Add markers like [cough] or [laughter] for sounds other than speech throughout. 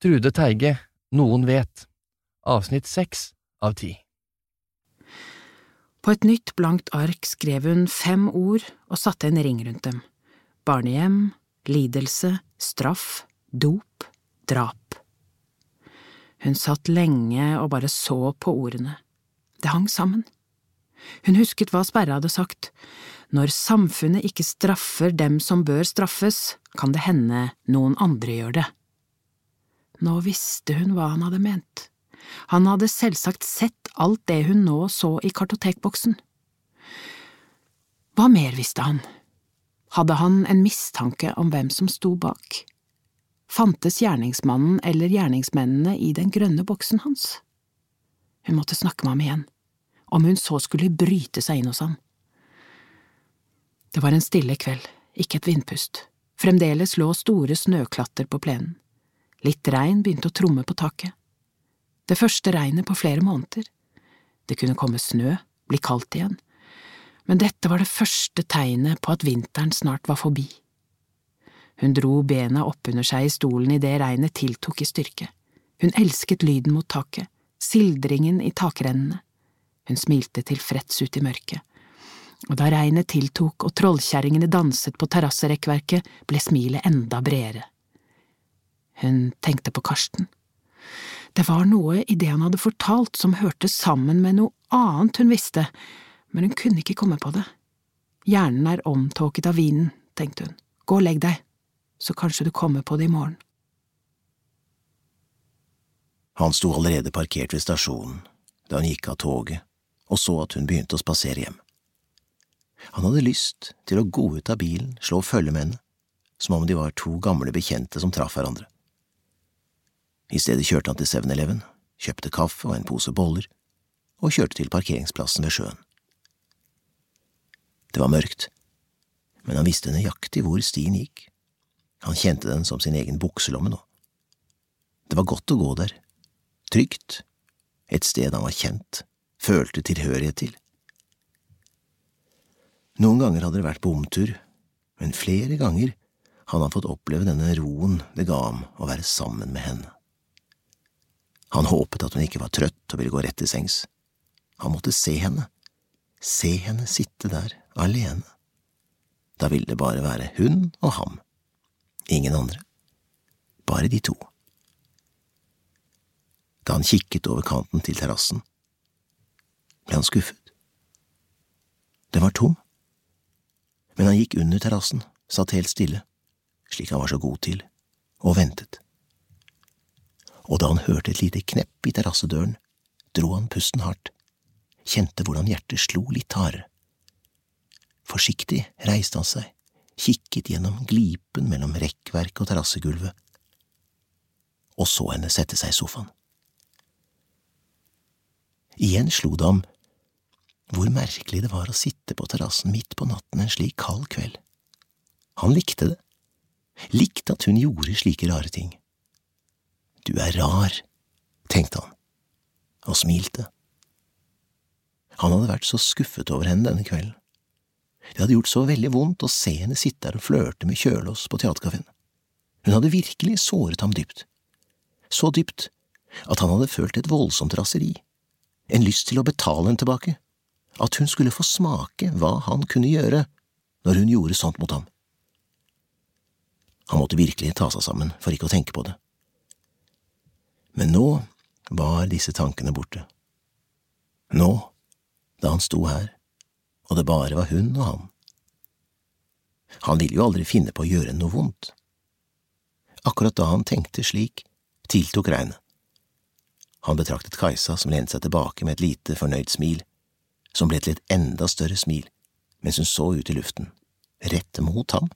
Trude Teige, Noen vet, avsnitt seks av ti. På et nytt blankt ark skrev hun fem ord og satte en ring rundt dem. Barnehjem, lidelse, straff, dop, drap. Hun satt lenge og bare så på ordene. Det hang sammen. Hun husket hva Sperre hadde sagt. Når samfunnet ikke straffer dem som bør straffes, kan det hende noen andre gjør det. Nå visste hun hva han hadde ment. Han hadde selvsagt sett alt det hun nå så i kartotekboksen. Hva mer visste han? Hadde han en mistanke om hvem som sto bak? Fantes gjerningsmannen eller gjerningsmennene i den grønne boksen hans? Hun måtte snakke med ham igjen, om hun så skulle bryte seg inn hos ham. Det var en stille kveld, ikke et vindpust. Fremdeles lå store snøklatter på plenen. Litt regn begynte å tromme på taket. Det første regnet på flere måneder. Det kunne komme snø, bli kaldt igjen, men dette var det første tegnet på at vinteren snart var forbi. Hun dro bena oppunder seg i stolen idet regnet tiltok i styrke. Hun elsket lyden mot taket, sildringen i takrennene. Hun smilte tilfreds ut i mørket. Og da regnet tiltok og trollkjerringene danset på terrasserekkverket, ble smilet enda bredere. Hun tenkte på Karsten. Det var noe i det han hadde fortalt som hørtes sammen med noe annet hun visste, men hun kunne ikke komme på det. Hjernen er omtåket av vinen, tenkte hun. Gå og legg deg, så kanskje du kommer på det i morgen. Han sto allerede parkert ved stasjonen da han gikk av toget og så at hun begynte å spasere hjem. Han hadde lyst til å gå ut av bilen, slå følge med henne, som om de var to gamle bekjente som traff hverandre. I stedet kjørte han til 7-Eleven, kjøpte kaffe og en pose boller, og kjørte til parkeringsplassen ved sjøen. Det var mørkt, men han visste nøyaktig hvor stien gikk. Han kjente den som sin egen bukselomme nå. Det var godt å gå der, trygt, et sted han var kjent, følte tilhørighet til. Noen ganger hadde det vært på omtur, men flere ganger hadde han fått oppleve denne roen det ga ham å være sammen med henne. Han håpet at hun ikke var trøtt og ville gå rett til sengs. Han måtte se henne, se henne sitte der, alene. Da ville det bare være hun og ham, ingen andre, bare de to. Da han kikket over kanten til terrassen, ble han skuffet. Den var tom, men han gikk under terrassen, satt helt stille, slik han var så god til, og ventet og da han hørte et lite knepp i terrassedøren, dro han pusten hardt, kjente hvordan hjertet slo litt hardere. Forsiktig reiste han seg, kikket gjennom glipen mellom rekkverket og terrassegulvet, og så henne sette seg i sofaen. Igjen slo det ham hvor merkelig det var å sitte på terrassen midt på natten en slik kald kveld. Han likte det, likte at hun gjorde slike rare ting. Du er rar, tenkte han, og smilte. Han hadde vært så skuffet over henne denne kvelden. Det hadde gjort så veldig vondt å se henne sitte der og flørte med Kjølås på teaterkafeen. Hun hadde virkelig såret ham dypt. Så dypt at han hadde følt et voldsomt raseri, en lyst til å betale henne tilbake, at hun skulle få smake hva han kunne gjøre når hun gjorde sånt mot ham. Han måtte virkelig ta seg sammen for ikke å tenke på det. Men nå var disse tankene borte. Nå, da han sto her, og det bare var hun og han. Han ville jo aldri finne på å gjøre noe vondt. Akkurat da han tenkte slik, tiltok regnet. Han betraktet Kajsa som lente seg tilbake med et lite, fornøyd smil, som ble til et enda større smil mens hun så ut i luften, rett mot ham.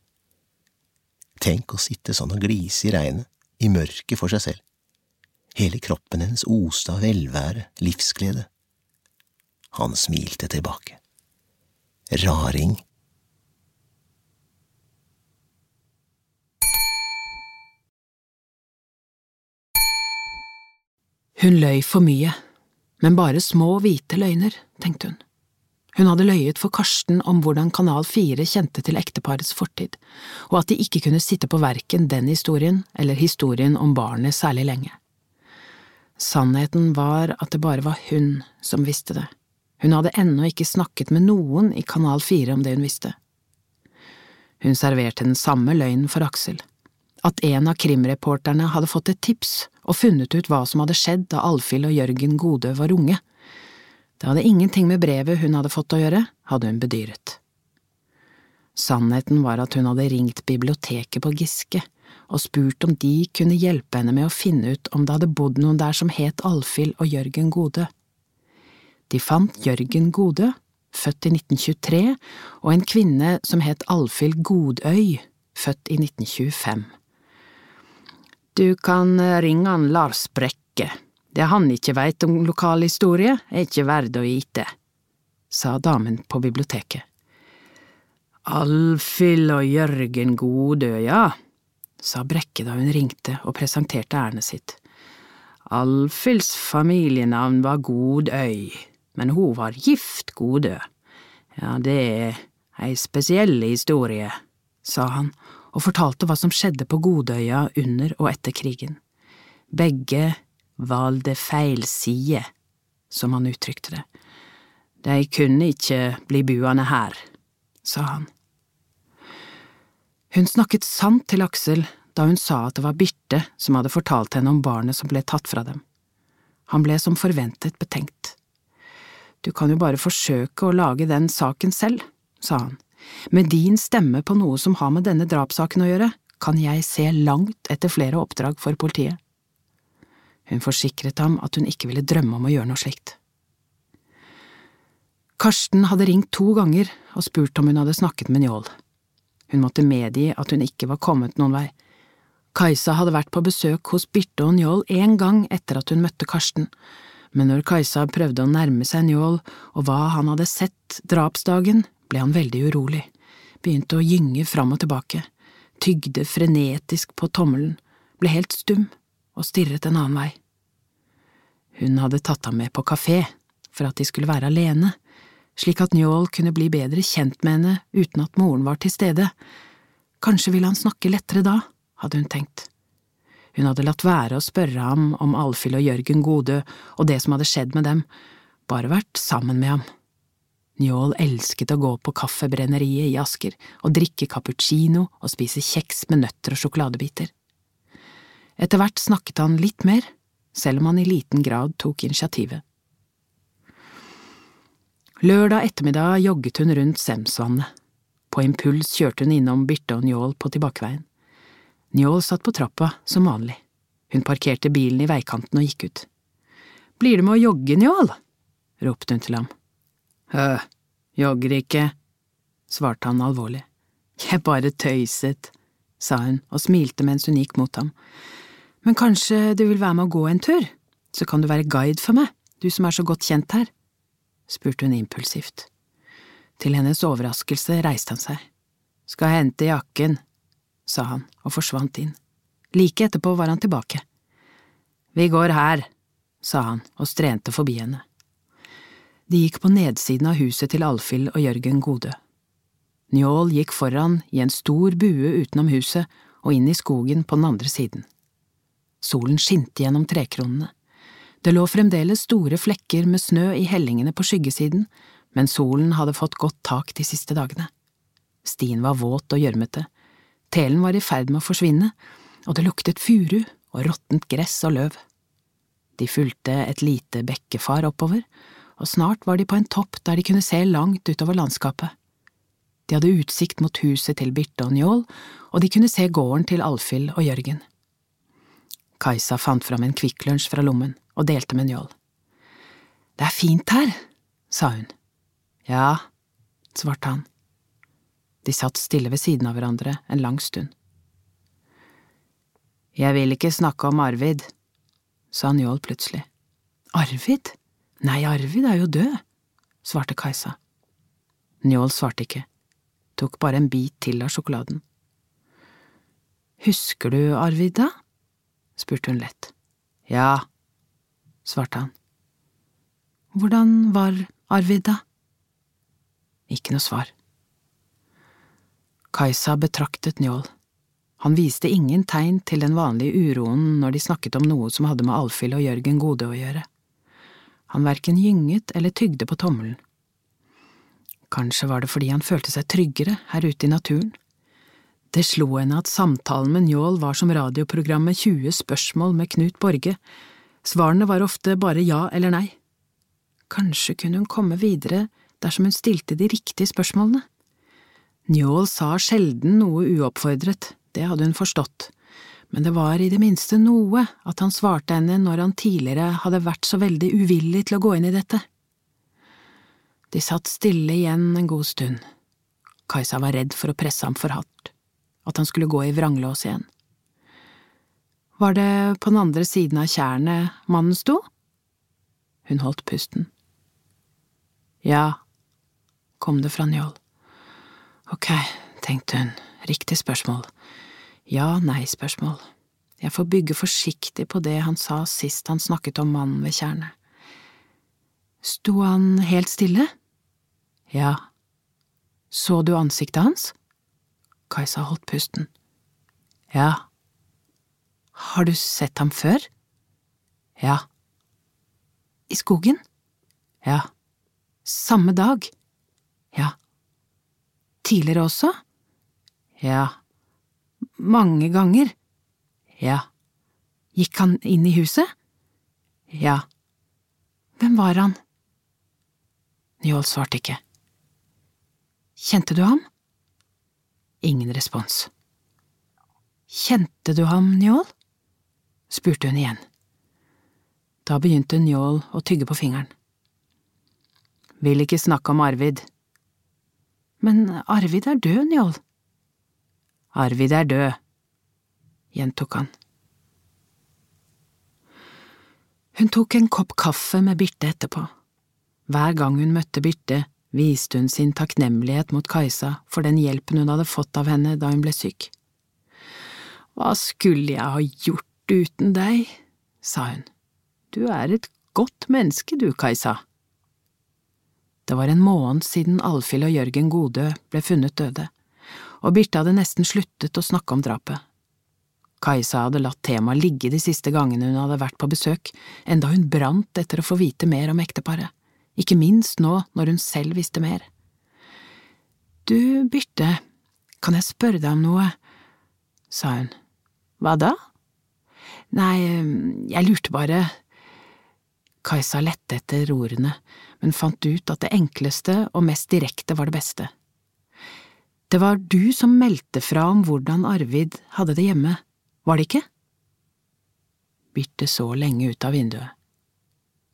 Tenk å sitte sånn og glise i regnet, i mørket for seg selv. Hele kroppen hennes oste av velvære, livsglede. Han smilte tilbake. Raring. Hun løy for mye, men bare små, hvite løgner, tenkte hun. Hun hadde løyet for Karsten om hvordan Kanal 4 kjente til ekteparets fortid, og at de ikke kunne sitte på verken den historien eller historien om barnet særlig lenge. Sannheten var at det bare var hun som visste det. Hun hadde ennå ikke snakket med noen i Kanal 4 om det hun visste. Hun serverte den samme løgnen for Aksel. At en av krimreporterne hadde fått et tips og funnet ut hva som hadde skjedd da Alfhild og Jørgen Godø var unge det hadde ingenting med brevet hun hadde fått å gjøre, hadde hun bedyret. Sannheten var at hun hadde ringt biblioteket på Giske og spurt om de kunne hjelpe henne med å finne ut om det hadde bodd noen der som het Alfhild og Jørgen Gode. De fant Jørgen Gode, født i 1923, og en kvinne som het Alfhild Godøy, født i 1925. Du kan ringe han Lars Brekke, det han ikke veit om lokalhistorie, er ikke verd å vite, sa damen på biblioteket. Alfhild og Jørgen Godø, ja, sa Brekke da hun ringte og presenterte ærendet sitt. Alfhilds familienavn var Godøy, men hun var gift Godø. Ja, det er ei spesiell historie, sa han og fortalte hva som skjedde på Godøya under og etter krigen. Begge valgte feil side, som han uttrykte det. De kunne ikke bli buende her, sa han. Hun snakket sant til Aksel da hun sa at det var Birte som hadde fortalt henne om barnet som ble tatt fra dem. Han ble som forventet betenkt. Du kan jo bare forsøke å lage den saken selv, sa han. Med din stemme på noe som har med denne drapssaken å gjøre, kan jeg se langt etter flere oppdrag for politiet. Hun forsikret ham at hun ikke ville drømme om å gjøre noe slikt. Karsten hadde ringt to ganger og spurt om hun hadde snakket med Njål. Hun måtte medgi at hun ikke var kommet noen vei. Kajsa hadde vært på besøk hos Birte og Njål en gang etter at hun møtte Karsten, men når Kajsa prøvde å nærme seg Njål og hva han hadde sett drapsdagen, ble han veldig urolig, begynte å gynge fram og tilbake, tygde frenetisk på tommelen, ble helt stum og stirret en annen vei. Hun hadde tatt ham med på kafé for at de skulle være alene, slik at Njål kunne bli bedre kjent med henne uten at moren var til stede. Kanskje ville han snakke lettere da, hadde hun tenkt. Hun hadde latt være å spørre ham om Alfhild og Jørgen Godø og det som hadde skjedd med dem, bare vært sammen med ham. Njål elsket å gå på kaffebrenneriet i Asker og drikke cappuccino og spise kjeks med nøtter og sjokoladebiter. Etter hvert snakket han litt mer, selv om han i liten grad tok initiativet. Lørdag ettermiddag jogget hun rundt Semsvannet. På impuls kjørte hun innom Birte og Njål på tilbakeveien. Njål satt på trappa, som vanlig. Hun parkerte bilen i veikanten og gikk ut. Blir det med å jogge, Njål? ropte hun til ham. Hø, jogger ikke, svarte han alvorlig. Jeg bare tøyset, sa hun og smilte mens hun gikk mot ham. Men kanskje du vil være med å gå en tur, så kan du være guide for meg, du som er så godt kjent her, spurte hun impulsivt. Til hennes overraskelse reiste han seg. Skal hente jakken, sa han og forsvant inn. Like etterpå var han tilbake. Vi går her, sa han og strente forbi henne. De gikk på nedsiden av huset til Alfhild og Jørgen Godø. Njål gikk foran i en stor bue utenom huset og inn i skogen på den andre siden. Solen skinte gjennom trekronene. Det lå fremdeles store flekker med snø i hellingene på skyggesiden, men solen hadde fått godt tak de siste dagene. Stien var våt og gjørmete, telen var i ferd med å forsvinne, og det luktet furu og råttent gress og løv. De fulgte et lite bekkefar oppover, og snart var de på en topp der de kunne se langt utover landskapet. De hadde utsikt mot huset til Birte og Njål, og de kunne se gården til Alfhild og Jørgen. Kajsa fant fram en Kvikk fra lommen og delte med Njål. Det er fint her, sa hun. Ja, svarte han. De satt stille ved siden av hverandre en lang stund. Jeg vil ikke snakke om Arvid, sa Njål plutselig. Arvid? Nei, Arvid er jo død, svarte Kajsa. Njål svarte ikke, tok bare en bit til av sjokoladen. Husker du Arvid, da? spurte hun lett. Ja, svarte han. Hvordan var Arvid, da? Ikke noe svar. Kajsa betraktet Njål. Han viste ingen tegn til den vanlige uroen når de snakket om noe som hadde med Alfhild og Jørgen Gode å gjøre. Han verken gynget eller tygde på tommelen. Kanskje var det fordi han følte seg tryggere her ute i naturen. Det slo henne at samtalen med Njål var som radioprogrammet 20 spørsmål med Knut Borge, svarene var ofte bare ja eller nei. Kanskje kunne hun komme videre dersom hun stilte de riktige spørsmålene. Njål sa sjelden noe uoppfordret, det hadde hun forstått, men det var i det minste noe at han svarte henne når han tidligere hadde vært så veldig uvillig til å gå inn i dette. De satt stille igjen en god stund. Kajsa var redd for å presse ham for hardt, at han skulle gå i vranglås igjen. Var det på den andre siden av tjernet mannen sto? Hun holdt pusten. Ja, kom det fra Njål. Ok, tenkte hun, riktig spørsmål. Ja–nei-spørsmål. Jeg får bygge forsiktig på det han sa sist han snakket om mannen ved tjernet. Sto han helt stille? Ja. Så du ansiktet hans? Kajsa holdt pusten. Ja. Har du sett ham før? Ja. I skogen? Ja. Samme dag? Ja. Tidligere også? Ja. Mange ganger? Ja. Gikk han inn i huset? Ja. Hvem var han? Njål svarte ikke. Kjente du ham? Ingen respons. Kjente du ham, Njål? Spurte hun igjen. Da begynte Njål å tygge på fingeren. Vil ikke snakke om Arvid. Men Arvid er død, Njål. Arvid er død, gjentok han. Hun tok en kopp kaffe med Birte etterpå. Hver gang hun møtte Birte, viste hun sin takknemlighet mot Kajsa for den hjelpen hun hadde fått av henne da hun ble syk. Hva skulle jeg ha gjort uten deg, sa hun. Du er et godt menneske du, Kajsa. Det var en måned siden Alfhild og Jørgen Godø ble funnet døde, og Birte hadde nesten sluttet å snakke om drapet. Kajsa hadde latt temaet ligge de siste gangene hun hadde vært på besøk, enda hun brant etter å få vite mer om ekteparet, ikke minst nå når hun selv visste mer. Du, Birte, kan jeg spørre deg om noe? sa hun. Hva da? Nei, jeg lurte bare… Kajsa lette etter ordene, men fant ut at det enkleste og mest direkte var det beste. Det var du som meldte fra om hvordan Arvid hadde det hjemme, var det ikke? Birte så lenge ut av vinduet.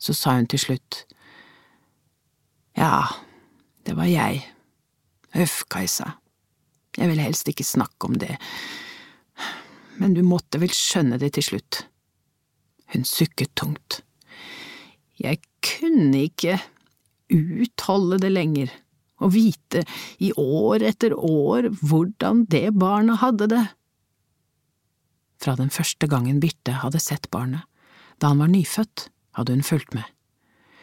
Så sa hun til slutt, Ja, det var jeg. Øff, Kajsa, jeg vil helst ikke snakke om det, men du måtte vel skjønne det til slutt. Hun sukket tungt. Jeg kunne ikke utholde det lenger, og vite i år etter år hvordan det barnet hadde det. Fra den første gangen Birte hadde sett barnet, da han var nyfødt, hadde hun fulgt med.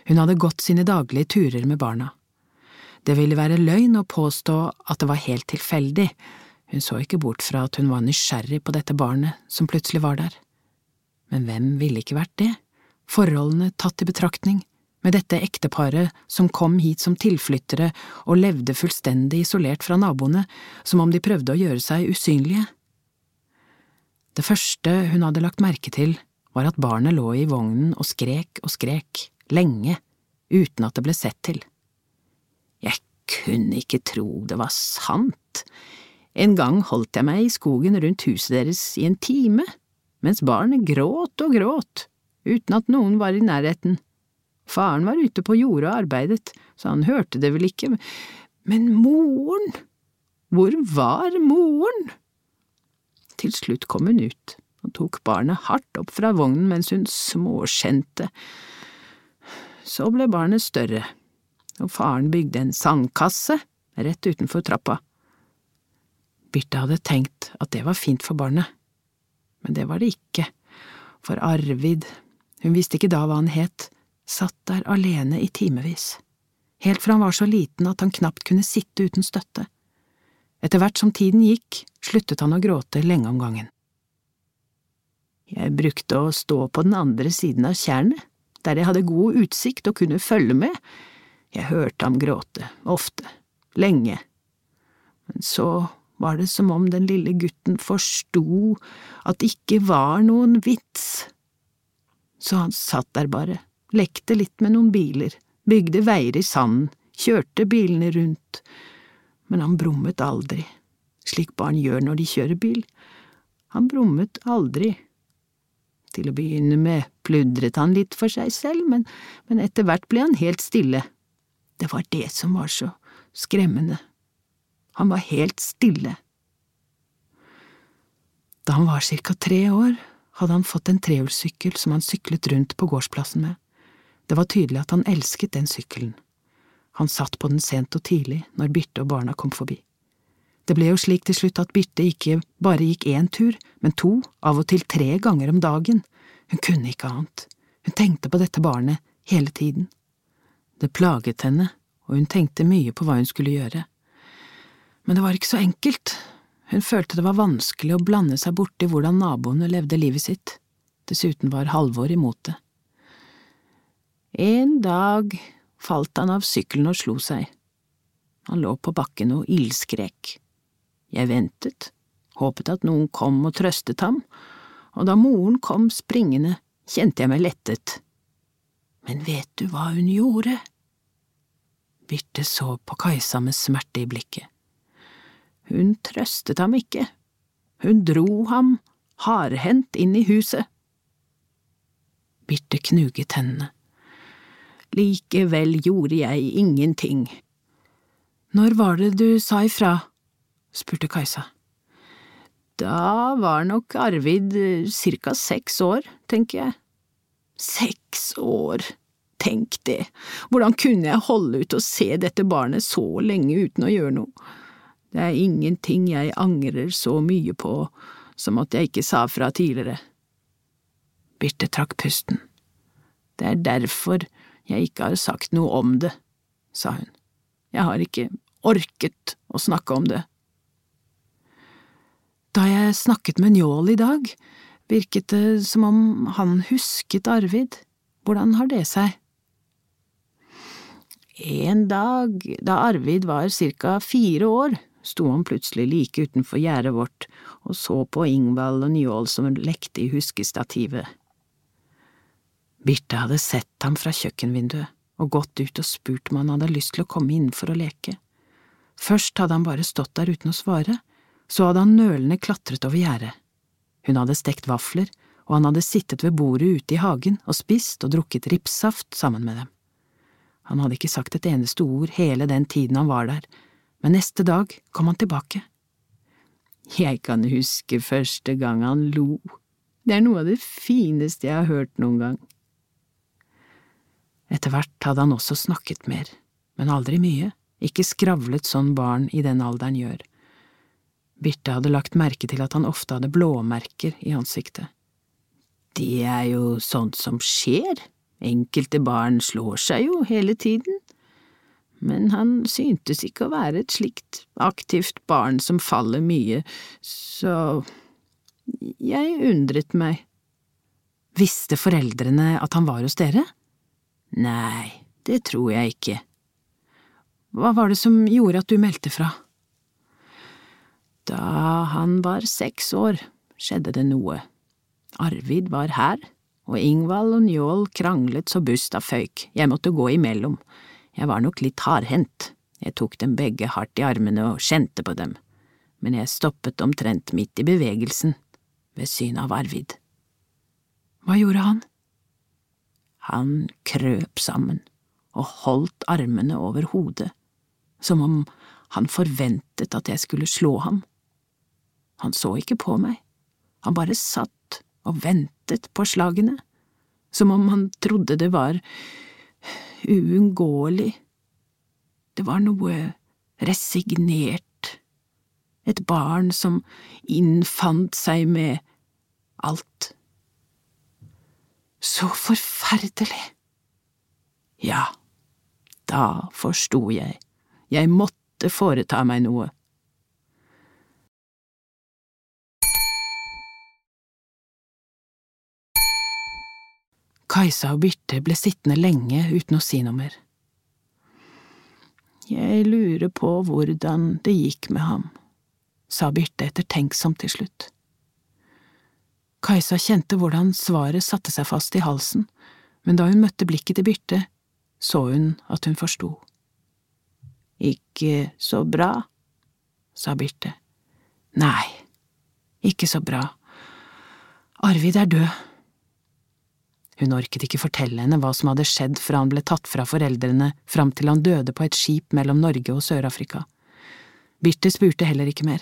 Hun hadde gått sine daglige turer med barna. Det ville være løgn å påstå at det var helt tilfeldig, hun så ikke bort fra at hun var nysgjerrig på dette barnet som plutselig var der. Men hvem ville ikke vært det? forholdene tatt i betraktning, med dette ekteparet som kom hit som tilflyttere og levde fullstendig isolert fra naboene, som om de prøvde å gjøre seg usynlige. Det første hun hadde lagt merke til, var at barnet lå i vognen og skrek og skrek, lenge, uten at det ble sett til. Jeg kunne ikke tro det var sant. En gang holdt jeg meg i skogen rundt huset deres i en time, mens barnet gråt og gråt uten at noen var i nærheten. Faren var ute på jordet og arbeidet, så han hørte det vel ikke, men moren… Hvor var moren? Til slutt kom hun ut og tok barnet hardt opp fra vognen mens hun småskjente. Så ble barnet større, og faren bygde en sandkasse rett utenfor trappa. Birte hadde tenkt at det var fint for barnet, men det var det ikke, for Arvid hun visste ikke da hva han het, satt der alene i timevis. helt fra han var så liten at han knapt kunne sitte uten støtte. Etter hvert som tiden gikk, sluttet han å gråte lenge om gangen. Jeg brukte å stå på den andre siden av tjernet, der jeg hadde god utsikt og kunne følge med. Jeg hørte ham gråte, ofte, lenge. Men så var det som om den lille gutten forsto at det ikke var noen vits. Så han satt der bare, lekte litt med noen biler, bygde veier i sanden, kjørte bilene rundt, men han brummet aldri, slik barn gjør når de kjører bil. Han brummet aldri. Til å begynne med pludret han litt for seg selv, men, men etter hvert ble han helt stille. Det var det som var så skremmende. Han var helt stille. Da han var cirka tre år, hadde han fått en trehjulssykkel som han syklet rundt på gårdsplassen med. Det var tydelig at han elsket den sykkelen. Han satt på den sent og tidlig, når Birte og barna kom forbi. Det ble jo slik til slutt at Birte ikke bare gikk én tur, men to, av og til tre ganger om dagen. Hun kunne ikke annet. Hun tenkte på dette barnet hele tiden. Det plaget henne, og hun tenkte mye på hva hun skulle gjøre. Men det var ikke så enkelt. Hun følte det var vanskelig å blande seg borti hvordan naboene levde livet sitt. Dessuten var Halvor imot det. En dag falt han av sykkelen og slo seg. Han lå på bakken og ildskrek. Jeg ventet, håpet at noen kom og trøstet ham, og da moren kom springende, kjente jeg meg lettet. Men vet du hva hun gjorde? Birte så på Kajsa med smerte i blikket. Hun trøstet ham ikke, hun dro ham hardhendt inn i huset. Birte knuget tennene. Likevel gjorde jeg ingenting. Når var det du sa ifra? spurte Kajsa. Da var nok Arvid cirka seks år, tenker jeg. Seks år, tenk det, hvordan kunne jeg holde ut og se dette barnet så lenge uten å gjøre noe? Det er ingenting jeg angrer så mye på som at jeg ikke sa fra tidligere. Birte trakk pusten. Det er derfor jeg ikke har sagt noe om det, sa hun. Jeg har ikke orket å snakke om det. Da jeg snakket med Njål i dag, virket det som om han husket Arvid. Hvordan har det seg? En dag da Arvid var cirka fire år, sto han plutselig like utenfor gjerdet vårt og så på Ingvald og Njål som lekte i huskestativet. Birte hadde sett ham fra kjøkkenvinduet og gått ut og spurt om han hadde lyst til å komme innenfor og leke. Først hadde han bare stått der uten å svare, så hadde han nølende klatret over gjerdet. Hun hadde stekt vafler, og han hadde sittet ved bordet ute i hagen og spist og drukket ripssaft sammen med dem. Han hadde ikke sagt et eneste ord hele den tiden han var der, men neste dag kom han tilbake. Jeg kan huske første gang han lo, det er noe av det fineste jeg har hørt noen gang. Etter hvert hadde han også snakket mer, men aldri mye, ikke skravlet sånn barn i den alderen gjør. Birte hadde lagt merke til at han ofte hadde blåmerker i ansiktet. Det er jo sånt som skjer, enkelte barn slår seg jo hele tiden men han syntes ikke å være et slikt aktivt barn som faller mye, så jeg undret meg. Visste foreldrene at han var hos dere? Nei, det tror jeg ikke. Hva var det som gjorde at du meldte fra? Da han var seks år, skjedde det noe. Arvid var her, og Ingvald og Njål kranglet så busta føyk, jeg måtte gå imellom. Jeg var nok litt hardhendt, jeg tok dem begge hardt i armene og kjente på dem, men jeg stoppet omtrent midt i bevegelsen, ved synet av Arvid. Hva gjorde han? Han krøp sammen og holdt armene over hodet, som om han forventet at jeg skulle slå ham. Han så ikke på meg, han bare satt og ventet på slagene, som om han trodde det var uunngåelig. Det var noe resignert, et barn som innfant seg med alt. Så forferdelig. Ja, Da forsto jeg. Jeg måtte foreta meg noe. Kajsa og Birte ble sittende lenge uten å si noe mer. Jeg lurer på hvordan det gikk med ham, sa Birte ettertenksomt til slutt. Kajsa kjente hvordan svaret satte seg fast i halsen, men da hun møtte blikket til Birte, så hun at hun forsto. Ikke så bra, sa Birte. Nei, ikke så bra. Arvid er død. Hun orket ikke fortelle henne hva som hadde skjedd fra han ble tatt fra foreldrene fram til han døde på et skip mellom Norge og Sør-Afrika. Birte spurte heller ikke mer.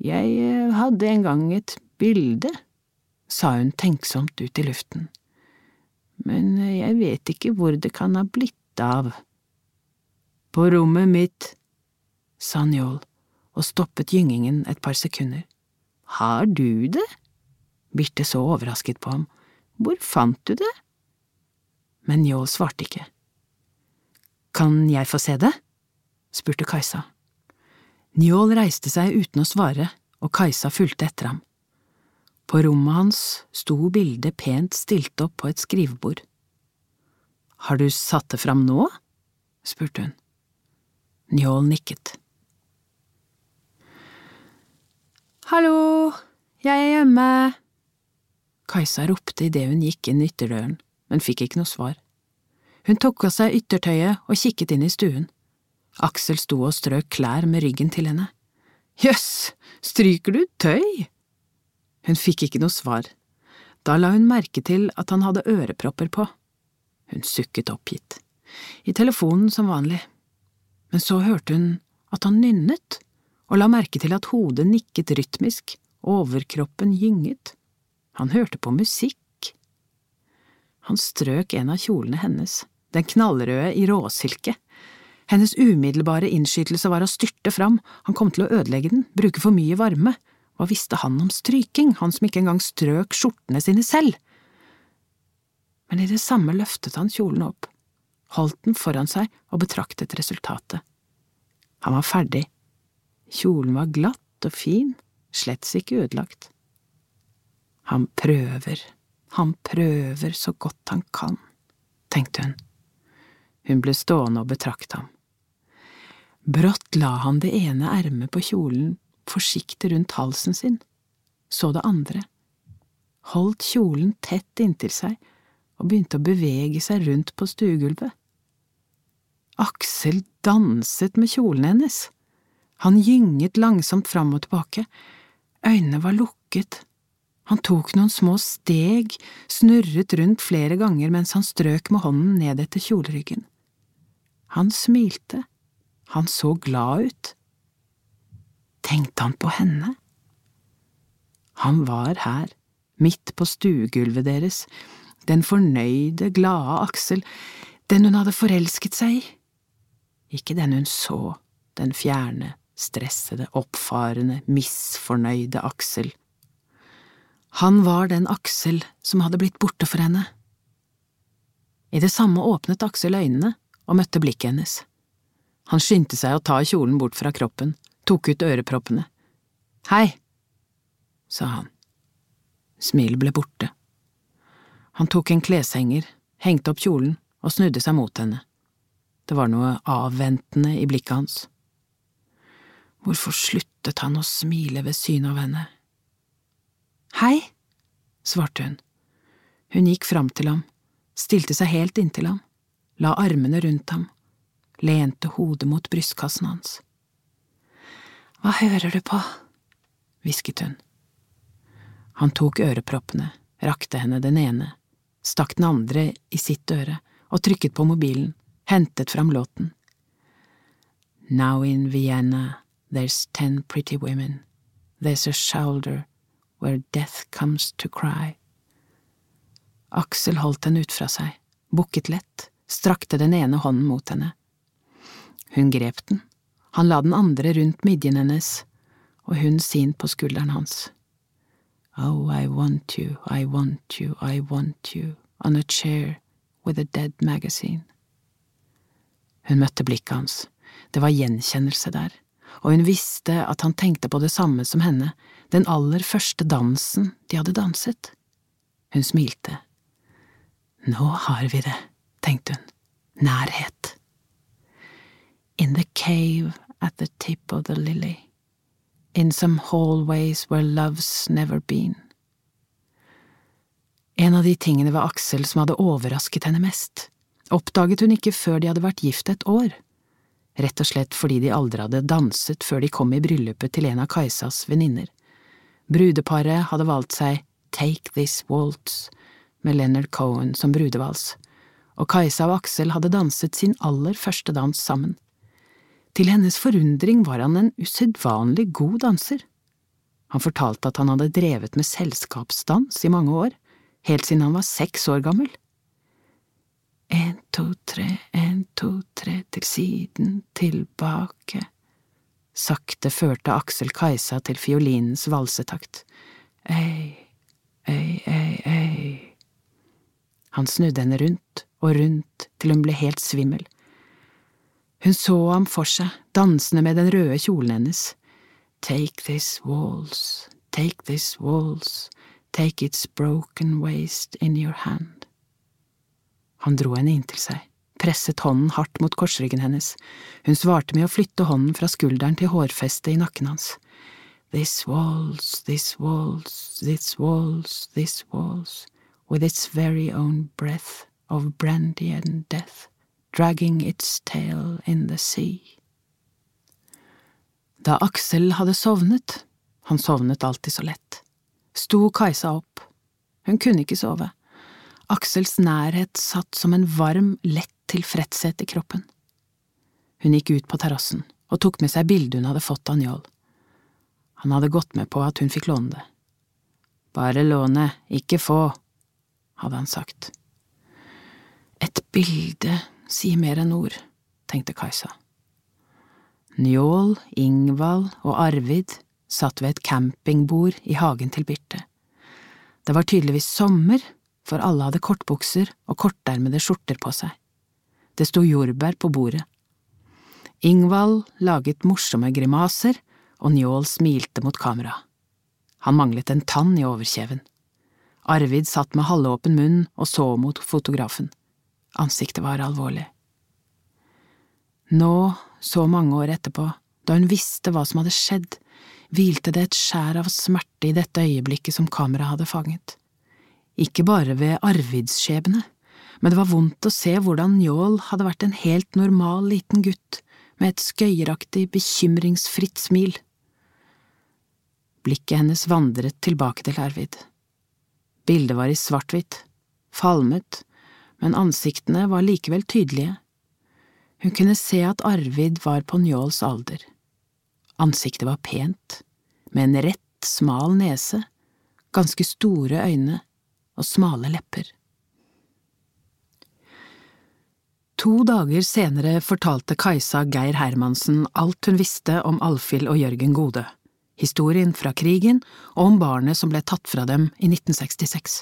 Jeg eh, hadde en gang et bilde, sa hun tenksomt ut i luften, men eh, jeg vet ikke hvor det kan ha blitt av. På rommet mitt, sa Njål og stoppet gyngingen et par sekunder. Har du det? Birte så overrasket på ham hvor fant du det? Men Njål svarte ikke. Kan jeg få se det? spurte Kajsa. Njål reiste seg uten å svare, og Kajsa fulgte etter ham. På rommet hans sto bildet pent stilt opp på et skrivebord. Har du satt det fram nå? spurte hun. Njål nikket. Hallo, jeg er hjemme. Kajsa ropte idet hun gikk inn ytterdøren, men fikk ikke noe svar. Hun tok av seg yttertøyet og kikket inn i stuen. Aksel sto og strøk klær med ryggen til henne. Jøss, stryker du tøy? Hun fikk ikke noe svar. Da la hun merke til at han hadde ørepropper på. Hun sukket oppgitt. I telefonen som vanlig. Men så hørte hun at han nynnet, og la merke til at hodet nikket rytmisk, og overkroppen gynget. Han hørte på musikk. Han strøk en av kjolene hennes, den knallrøde i råsilke. Hennes umiddelbare innskytelse var å styrte fram, han kom til å ødelegge den, bruke for mye varme. Hva visste han om stryking, han som ikke engang strøk skjortene sine selv? Men i det samme løftet han kjolen opp, holdt den foran seg og betraktet resultatet. Han var ferdig. Kjolen var glatt og fin, slett ikke ødelagt. Han prøver, han prøver så godt han kan, tenkte hun. Hun ble stående og betrakte ham. Brått la han det ene ermet på kjolen forsiktig rundt halsen sin, så det andre, holdt kjolen tett inntil seg og begynte å bevege seg rundt på stuegulvet. Aksel danset med kjolen hennes. Han gynget langsomt fram og tilbake, øynene var lukket, han tok noen små steg, snurret rundt flere ganger mens han strøk med hånden ned etter kjoleryggen. Han smilte, han så glad ut. Tenkte han på henne? Han var her, midt på stuegulvet deres, den fornøyde, glade Aksel, den hun hadde forelsket seg i. Ikke den hun så, den fjerne, stressede, oppfarende, misfornøyde Aksel han var den Aksel som hadde blitt borte for henne. I det samme åpnet Aksel øynene og møtte blikket hennes. Han skyndte seg å ta kjolen bort fra kroppen, tok ut øreproppene. Hei, sa han. Smilet ble borte. Han tok en kleshenger, hengte opp kjolen og snudde seg mot henne. Det var noe avventende i blikket hans. Hvorfor sluttet han å smile ved synet av henne? Hei, svarte hun. Hun gikk fram til ham, stilte seg helt inntil ham, la armene rundt ham, lente hodet mot brystkassen hans. Hva hører du på? hvisket hun. Han tok øreproppene, rakte henne den ene, stakk den andre i sitt øre og trykket på mobilen, hentet fram låten. Now in Vienna there's ten pretty women, there's a shoulder Where Death Comes to Cry. Aksel holdt den ut fra seg, bukket lett, strakte den ene hånden mot henne. Hun grep den, han la den andre rundt midjen hennes, og hun sin på skulderen hans. Oh, I want you, I want you, I want you, on a chair with a dead magazine. Hun møtte blikket hans, det var gjenkjennelse der, og hun visste at han tenkte på det samme som henne, den aller første dansen de hadde danset. Hun smilte. Nå har vi det, tenkte hun, nærhet. In the cave at the tip of the lily, in some hallways where love's never been. En av de tingene ved Aksel som hadde overrasket henne mest, oppdaget hun ikke før de hadde vært gift et år, rett og slett fordi de aldri hadde danset før de kom i bryllupet til en av Kajsas venninner. Brudeparet hadde valgt seg Take This Waltz med Leonard Cohen som brudevals, og Kajsa og Aksel hadde danset sin aller første dans sammen. Til hennes forundring var han en usedvanlig god danser. Han fortalte at han hadde drevet med selskapsdans i mange år, helt siden han var seks år gammel. En, to, tre, en, to, tre, til siden, tilbake. Sakte førte Aksel Kajsa til fiolinens valsetakt. Ei, ei, ei, ei. Han snudde henne rundt og rundt til hun ble helt svimmel. Hun så ham for seg, dansende med den røde kjolen hennes. Take this walls, take this walls, take its broken waist in your hand. Han dro henne inntil seg, presset hånden hardt mot korsryggen hennes. Hun svarte med å flytte hånden fra skulderen til hårfestet i nakken hans. This walls, this walls, this walls, this walls, with its very own breath of brandy and death dragging its tail in the sea. Da Aksel hadde sovnet, han sovnet alltid så lett, sto Kajsa opp. Hun kunne ikke sove. Aksels nærhet satt som en varm, lett tilfredshet i kroppen. Hun gikk ut på terrassen og tok med seg bildet hun hadde fått av Njål. Han hadde gått med på at hun fikk låne det. Bare låne, ikke få, hadde han sagt. Et bilde sier mer enn ord, tenkte Kajsa. Njål, Ingvald og Arvid satt ved et campingbord i hagen til Birte. Det var tydeligvis sommer, for alle hadde kortbukser og kortermede skjorter på seg. Det sto jordbær på bordet. Ingvald laget morsomme grimaser, og Njål smilte mot kamera. Han manglet en tann i overkjeven. Arvid satt med halvåpen munn og så mot fotografen. Ansiktet var alvorlig. Nå, så mange år etterpå, da hun visste hva som hadde skjedd, hvilte det et skjær av smerte i dette øyeblikket som kameraet hadde fanget. Ikke bare ved Arvids skjebne, men det var vondt å se hvordan Njål hadde vært en helt normal liten gutt med et skøyeraktig, bekymringsfritt smil. Blikket hennes vandret tilbake til Arvid. Bildet var i svart-hvitt, falmet, men ansiktene var likevel tydelige. Hun kunne se at Arvid var på Njåls alder. Ansiktet var pent, med en rett, smal nese, ganske store øyne og smale lepper. To dager senere fortalte Kajsa Geir Hermansen alt hun visste om Alfhild og Jørgen Gode, historien fra krigen og om barnet som ble tatt fra dem i 1966.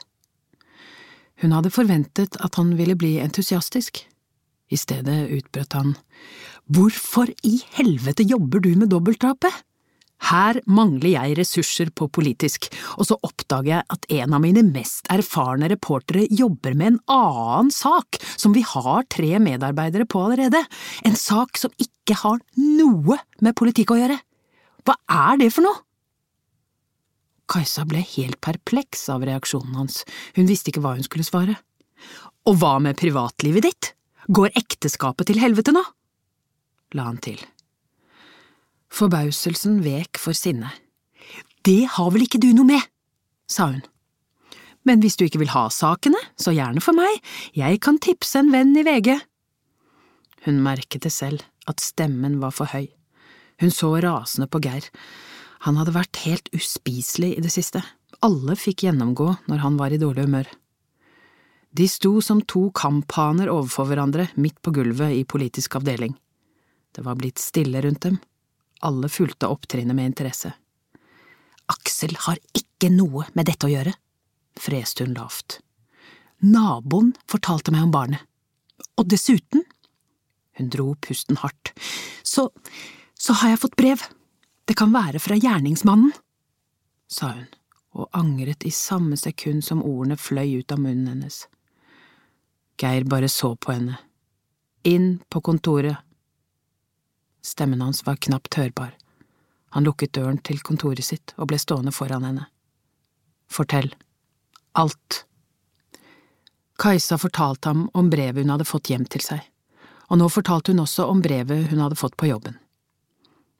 Hun hadde forventet at han ville bli entusiastisk. I stedet utbrøt han Hvorfor i helvete jobber du med dobbeltdrapet? Her mangler jeg ressurser på politisk, og så oppdager jeg at en av mine mest erfarne reportere jobber med en annen sak som vi har tre medarbeidere på allerede, en sak som ikke har noe med politikk å gjøre. Hva er det for noe? Kajsa ble helt perpleks av reaksjonen hans, hun visste ikke hva hun skulle svare. Og hva med privatlivet ditt? Går ekteskapet til helvete nå? la han til. Forbauselsen vek for sinne. Det har vel ikke du noe med, sa hun. Men hvis du ikke vil ha sakene, så gjerne for meg, jeg kan tipse en venn i VG. Hun merket det selv, at stemmen var for høy. Hun så rasende på Geir. Han hadde vært helt uspiselig i det siste, alle fikk gjennomgå når han var i dårlig humør. De sto som to kamphaner overfor hverandre midt på gulvet i politisk avdeling. Det var blitt stille rundt dem, alle fulgte opptrinnet med interesse. Aksel har ikke noe med dette å gjøre, freste hun lavt. Naboen fortalte meg om barnet, og dessuten… Hun dro pusten hardt. Så, så har jeg fått brev. Det kan være fra gjerningsmannen, sa hun, og angret i samme sekund som ordene fløy ut av munnen hennes. Geir bare så på henne. Inn på kontoret. Stemmen hans var knapt hørbar. Han lukket døren til kontoret sitt og ble stående foran henne. Fortell. Alt. Kajsa fortalte ham om brevet hun hadde fått hjem til seg, og nå fortalte hun også om brevet hun hadde fått på jobben.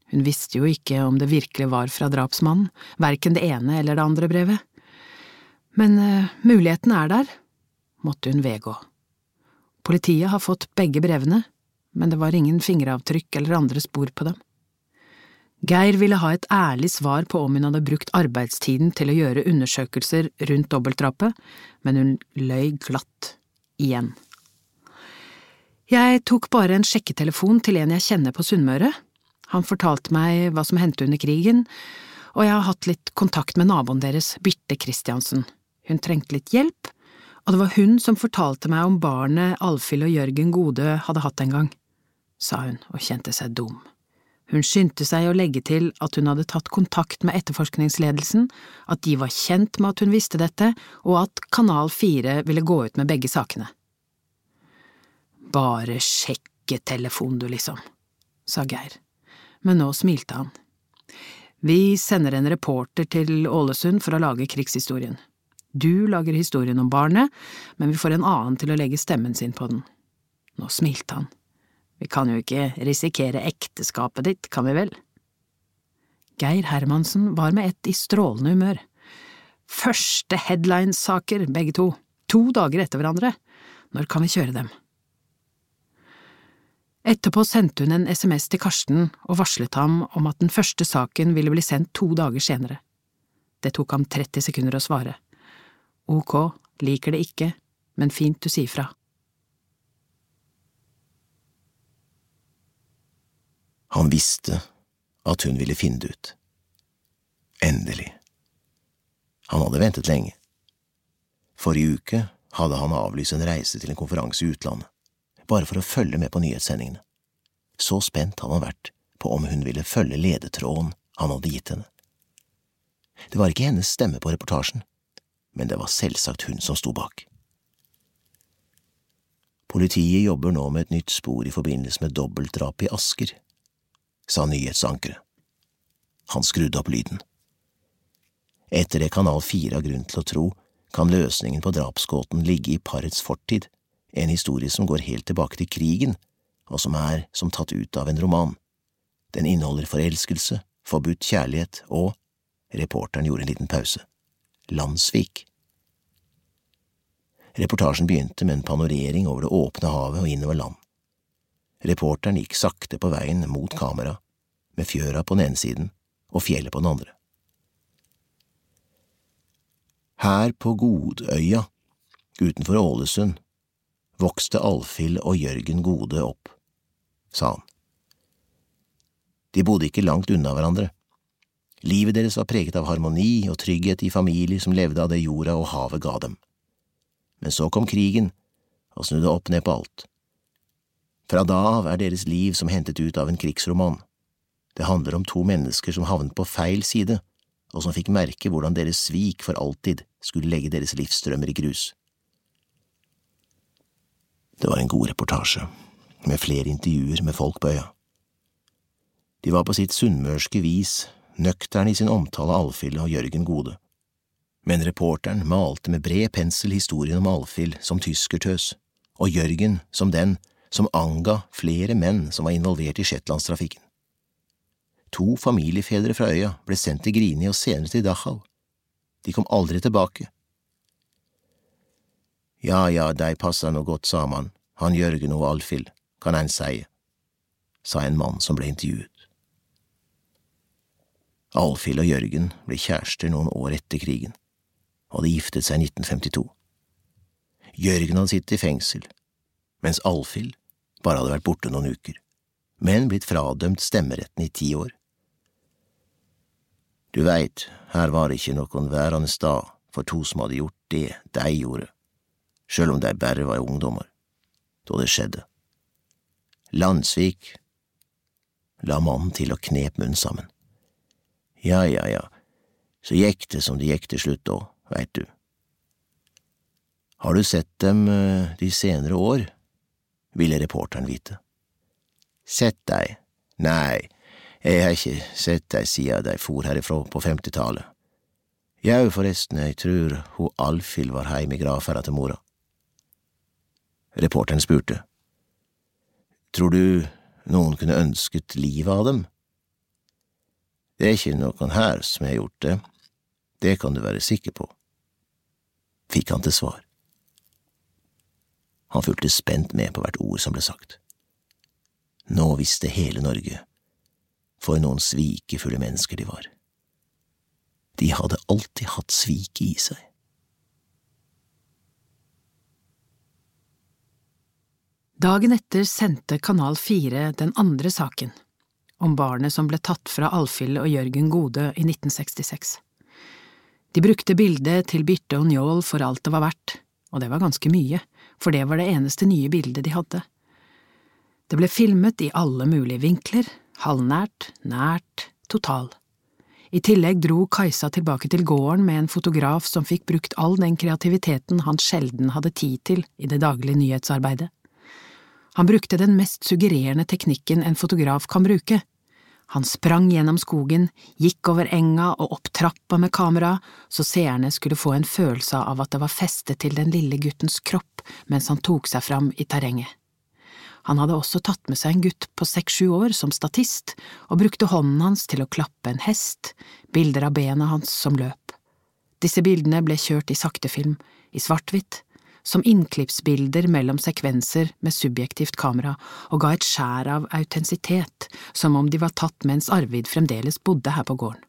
Hun visste jo ikke om det virkelig var fra drapsmannen, verken det ene eller det andre brevet. Men uh, muligheten er der, måtte hun vedgå. Politiet har fått begge brevene, men det var ingen fingeravtrykk eller andre spor på dem. Geir ville ha et ærlig svar på om hun hadde brukt arbeidstiden til å gjøre undersøkelser rundt dobbeltdrapet, men hun løy glatt igjen. Jeg tok bare en sjekketelefon til en jeg kjenner på Sunnmøre. Han fortalte meg hva som hendte under krigen, og jeg har hatt litt kontakt med naboen deres, Birte Christiansen. Hun trengte litt hjelp, og det var hun som fortalte meg om barnet Alfhild og Jørgen Gode hadde hatt en gang, sa hun og kjente seg dum. Hun skyndte seg å legge til at hun hadde tatt kontakt med etterforskningsledelsen, at de var kjent med at hun visste dette, og at Kanal 4 ville gå ut med begge sakene. Bare sjekketelefon, du, liksom, sa Geir, men nå smilte han. Vi sender en reporter til Ålesund for å lage krigshistorien. Du lager historien om barnet, men vi får en annen til å legge stemmen sin på den. Nå smilte han. Vi kan jo ikke risikere ekteskapet ditt, kan vi vel? Geir Hermansen var med ett i strålende humør. Første headlines-saker, begge to, to dager etter hverandre. Når kan vi kjøre dem? Etterpå sendte hun en SMS til Karsten og varslet ham om at den første saken ville bli sendt to dager senere. Det tok ham 30 sekunder å svare. Ok, liker det ikke, men fint du sier fra. Han visste at hun ville finne det ut. Endelig. Han hadde ventet lenge. Forrige uke hadde han avlyst en reise til en konferanse i utlandet, bare for å følge med på nyhetssendingene. Så spent hadde han vært på om hun ville følge ledetråden han hadde gitt henne. Det var ikke hennes stemme på reportasjen, men det var selvsagt hun som sto bak. Politiet jobber nå med et nytt spor i forbindelse med dobbeltdrapet i Asker sa nyhetsankeret. Han skrudde opp lyden. Etter det Kanal 4 har grunn til å tro, kan løsningen på drapsgåten ligge i parets fortid, en historie som går helt tilbake til krigen, og som er som tatt ut av en roman. Den inneholder forelskelse, forbudt kjærlighet og… Reporteren gjorde en liten pause. Landsvik. Reportasjen begynte med en panorering over det åpne havet og innover land. Reporteren gikk sakte på veien mot kamera, med fjøra på den ene siden og fjellet på den andre. Her på Godøya, utenfor Ålesund, vokste Alfhild og Jørgen Gode opp, sa han. De bodde ikke langt unna hverandre. Livet deres var preget av harmoni og trygghet i familier som levde av det jorda og havet ga dem. Men så kom krigen og snudde opp ned på alt. Fra da av er deres liv som hentet ut av en krigsroman. Det handler om to mennesker som havnet på feil side, og som fikk merke hvordan deres svik for alltid skulle legge deres livsstrømmer i grus. Det var en god reportasje, med flere intervjuer med folk på øya. De var på sitt sunnmørske vis nøkterne i sin omtale av Alfhild og Jørgen Gode, men reporteren malte med bred pensel historien om Alfhild som tyskertøs, og Jørgen som den som anga flere menn som var involvert i shetlandstrafikken. To familiefedre fra øya ble sendt til Grini og senere til Dachau. De kom aldri tilbake. Ja, ja, dei passer nå godt sammen, han Jørgen og Alfhild, kan en seie, sa en mann som ble intervjuet. Alfhild og Jørgen ble kjærester noen år etter krigen, og de giftet seg i 1952. Jørgen hadde sittet i fengsel, mens Alfhild bare hadde vært borte noen uker, men blitt fradømt stemmeretten i ti år. Du veit, her var det ikke noen værende stad for to som hadde gjort det de gjorde, sjøl om de bare var ungdommer, da det skjedde. Landsvik, la mannen til og knep munnen sammen. Ja, ja, ja, så gikk det som det gikk til slutt òg, veit du. Har du sett dem eh, de senere år? Ville reporteren vite. Sett deg, nei, jeg har ikke sett deg siden de for herifra på femtitallet. Jau, forresten, jeg trur ho Alfhild var heim i gravferda til mora. Reporteren spurte. Tror du noen kunne ønsket livet av dem? Det er ikke noen her som har gjort det, det kan du være sikker på, fikk han til svar. Han fulgte spent med på hvert ord som ble sagt. Nå visste hele Norge for noen svikefulle mennesker de var. De hadde alltid hatt sviket i seg. Dagen etter sendte Kanal 4 den andre saken, om barnet som ble tatt fra Alfhild og Jørgen Gode i 1966. De brukte bildet til Birte og Njål for alt det var verdt, og det var ganske mye, for det var det eneste nye bildet de hadde. Det ble filmet i alle mulige vinkler, halvnært, nært, total. I tillegg dro Kajsa tilbake til gården med en fotograf som fikk brukt all den kreativiteten han sjelden hadde tid til i det daglige nyhetsarbeidet. Han brukte den mest suggererende teknikken en fotograf kan bruke. Han sprang gjennom skogen, gikk over enga og opp trappa med kamera, så seerne skulle få en følelse av at det var festet til den lille guttens kropp mens han tok seg fram i terrenget. Han hadde også tatt med seg en gutt på seks–sju år som statist, og brukte hånden hans til å klappe en hest, bilder av bena hans som løp. Disse bildene ble kjørt i saktefilm, i svart-hvitt, som innklippsbilder mellom sekvenser med subjektivt kamera, og ga et skjær av autentisitet, som om de var tatt mens Arvid fremdeles bodde her på gården.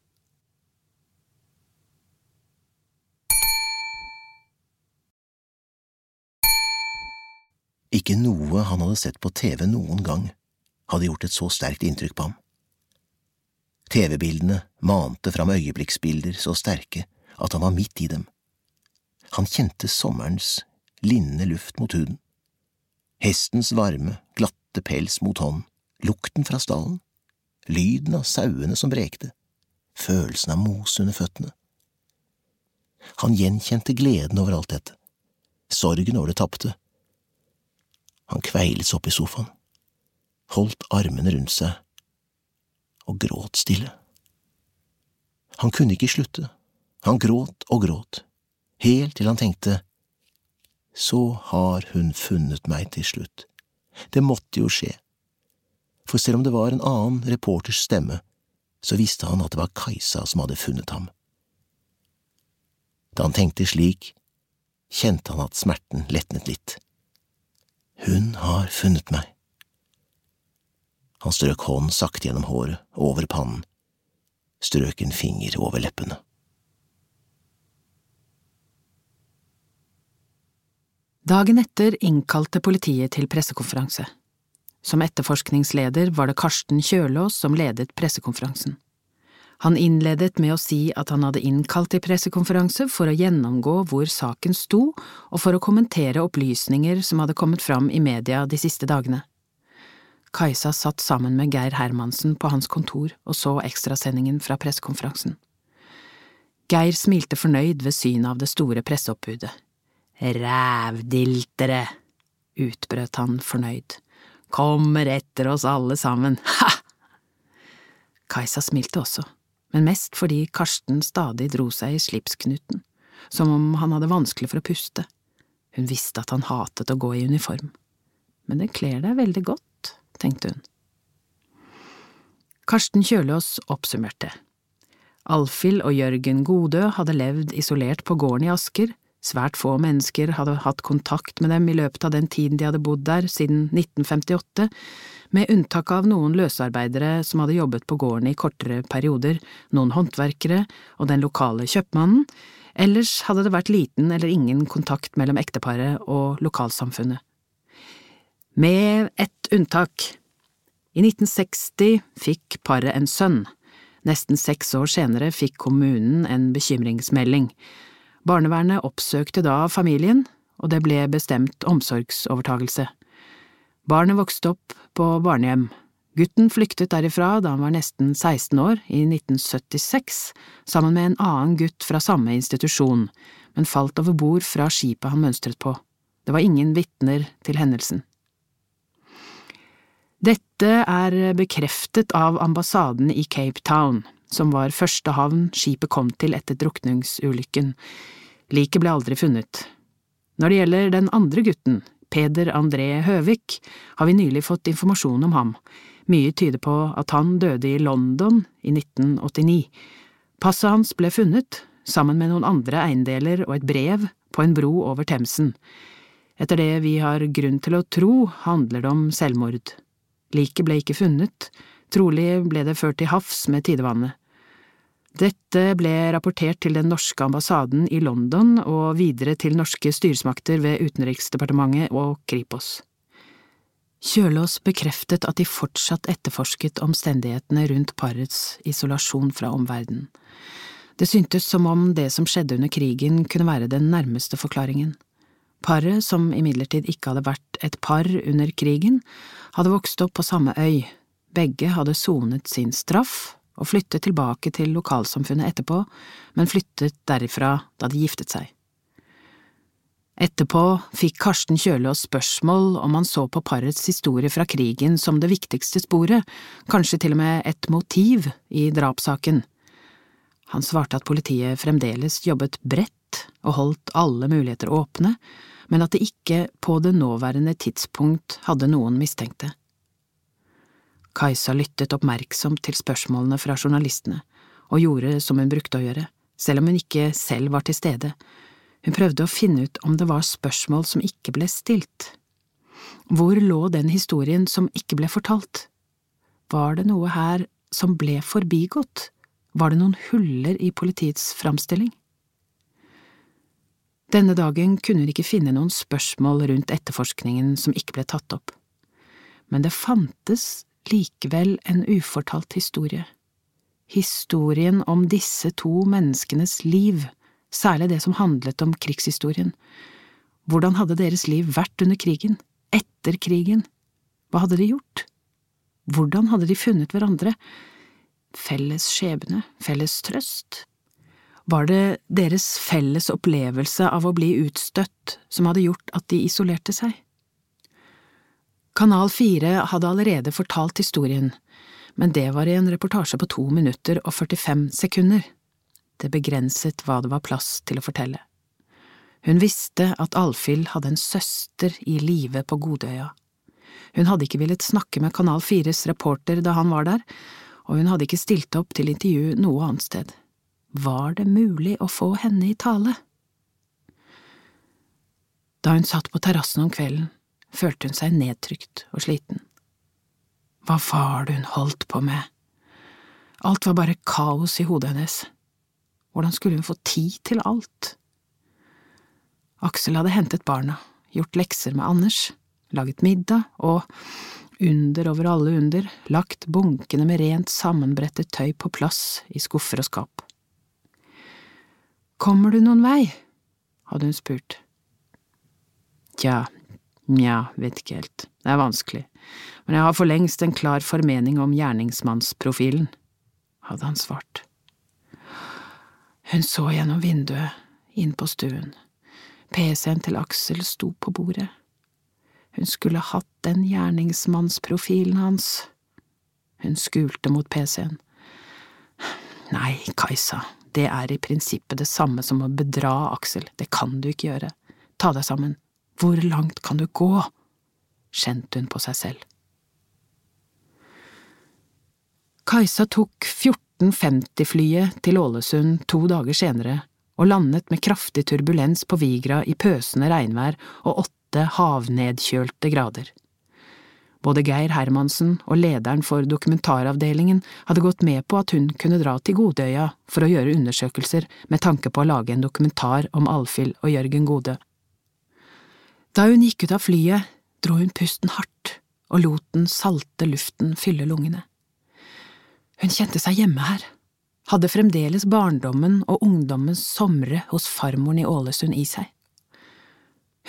Ikke noe han hadde sett på TV noen gang, hadde gjort et så sterkt inntrykk på ham. TV-bildene mante fram øyeblikksbilder så sterke at han var midt i dem. Han kjente sommerens linnende luft mot huden, hestens varme, glatte pels mot hånden, lukten fra stallen, lyden av sauene som brekte, følelsen av mos under føttene. Han gjenkjente gleden over alt dette, sorgen over det tapte, han kveilet seg opp i sofaen, holdt armene rundt seg. Og gråt stille. Han kunne ikke slutte, han gråt og gråt, helt til han tenkte, så har hun funnet meg til slutt, det måtte jo skje, for selv om det var en annen reporters stemme, så visste han at det var Kajsa som hadde funnet ham. Da han tenkte slik, kjente han at smerten letnet litt. Hun har funnet meg. Han strøk hånden sakte gjennom håret, over pannen, strøk en finger over leppene. Dagen etter innkalte politiet til pressekonferanse. Som etterforskningsleder var det Karsten Kjølås som ledet pressekonferansen. Han innledet med å si at han hadde innkalt til pressekonferanse for å gjennomgå hvor saken sto, og for å kommentere opplysninger som hadde kommet fram i media de siste dagene. Kajsa satt sammen med Geir Hermansen på hans kontor og så ekstrasendingen fra pressekonferansen. Geir smilte fornøyd ved synet av det store presseoppbudet. Rævdiltere, utbrøt han fornøyd. Kommer etter oss alle sammen, [laughs] ha! Kajsa smilte også men mest fordi Karsten stadig dro seg i slipsknuten, som om han hadde vanskelig for å puste. Hun visste at han hatet å gå i uniform. Men det kler deg veldig godt, tenkte hun. Karsten Kjølås oppsummerte. Alfhild og Jørgen Godø hadde levd isolert på gården i Asker, svært få mennesker hadde hatt kontakt med dem i løpet av den tiden de hadde bodd der siden 1958, med unntak av noen løsarbeidere som hadde jobbet på gården i kortere perioder, noen håndverkere og den lokale kjøpmannen, ellers hadde det vært liten eller ingen kontakt mellom ekteparet og lokalsamfunnet. Med ett unntak. I 1960 fikk paret en sønn. Nesten seks år senere fikk kommunen en bekymringsmelding. Barnevernet oppsøkte da familien, og det ble bestemt omsorgsovertagelse. Barnet vokste opp på barnehjem. Gutten flyktet derifra da han var nesten 16 år, i 1976, sammen med en annen gutt fra samme institusjon, men falt over bord fra skipet han mønstret på. Det var ingen vitner til hendelsen. Dette er bekreftet av ambassaden i Cape Town, som var første havn skipet kom til etter drukningsulykken. Liket ble aldri funnet. Når det gjelder den andre gutten, Peder André Høvik, har vi nylig fått informasjon om ham. Mye tyder på at han døde i London i 1989. Passet hans ble funnet, sammen med noen andre eiendeler og et brev, på en bro over Themsen. Etter det vi har grunn til å tro, handler det om selvmord. Liket ble ikke funnet, trolig ble det ført til havs med tidevannet. Dette ble rapportert til den norske ambassaden i London og videre til norske styresmakter ved Utenriksdepartementet og Kripos. Kjølås bekreftet at de fortsatt etterforsket omstendighetene rundt parets isolasjon fra omverdenen. Det syntes som om det som skjedde under krigen kunne være den nærmeste forklaringen. Paret, som imidlertid ikke hadde vært et par under krigen, hadde vokst opp på samme øy, begge hadde sonet sin straff og flyttet tilbake til lokalsamfunnet etterpå, men flyttet derifra da de giftet seg. Etterpå fikk Karsten Kjølås spørsmål om han så på parets historie fra krigen som det viktigste sporet, kanskje til og med et motiv i drapssaken. Han svarte at politiet fremdeles jobbet bredt og holdt alle muligheter åpne, men at det ikke på det nåværende tidspunkt hadde noen mistenkte. Kajsa lyttet oppmerksomt til spørsmålene fra journalistene, og gjorde som hun brukte å gjøre, selv om hun ikke selv var til stede. Hun prøvde å finne ut om det var spørsmål som ikke ble stilt. Hvor lå den historien som ikke ble fortalt? Var det noe her som ble forbigått? Var det noen huller i politiets framstilling? Denne dagen kunne hun ikke finne noen spørsmål rundt etterforskningen som ikke ble tatt opp, men det fantes likevel en ufortalt historie. Historien om disse to menneskenes liv, særlig det som handlet om krigshistorien. Hvordan hadde deres liv vært under krigen, etter krigen, hva hadde de gjort? Hvordan hadde de funnet hverandre? Felles skjebne, felles trøst, var det deres felles opplevelse av å bli utstøtt som hadde gjort at de isolerte seg? Kanal 4 hadde allerede fortalt historien, men det var i en reportasje på to minutter og 45 sekunder. Det begrenset hva det var plass til å fortelle. Hun visste at Alfhild hadde en søster i live på Godøya. Hun hadde ikke villet snakke med Kanal 4s reporter da han var der, og hun hadde ikke stilt opp til intervju noe annet sted. Var det mulig å få henne i tale? Da hun satt på terrassen om kvelden, følte hun seg nedtrykt og sliten. Hva var det hun holdt på med? Alt var bare kaos i hodet hennes. Hvordan skulle hun få tid til alt? Aksel hadde hentet barna, gjort lekser med Anders, laget middag og, under over alle under, lagt bunkene med rent sammenbrettet tøy på plass i skuffer og skap. Kommer du noen vei? hadde hun spurt. Tja, nja, vet ikke helt, det er vanskelig, men jeg har for lengst en klar formening om gjerningsmannsprofilen, hadde han svart. Hun så gjennom vinduet, inn på stuen. PC-en til Aksel sto på bordet. Hun skulle hatt den gjerningsmannsprofilen hans. Hun skulte mot PC-en. Nei, Kajsa, det er i prinsippet det samme som å bedra Aksel, det kan du ikke gjøre. Ta deg sammen, hvor langt kan du gå? skjente hun på seg selv. Kajsa tok 1450-flyet til Ålesund to dager senere og landet med kraftig turbulens på Vigra i pøsende regnvær og åtte havnedkjølte grader. Både Geir Hermansen og lederen for dokumentaravdelingen hadde gått med på at hun kunne dra til Godøya for å gjøre undersøkelser med tanke på å lage en dokumentar om Alfhild og Jørgen Gode. Da hun gikk ut av flyet, dro hun pusten hardt og lot den salte luften fylle lungene. Hun kjente seg hjemme her, hadde fremdeles barndommen og ungdommens somre hos farmoren i Ålesund i seg.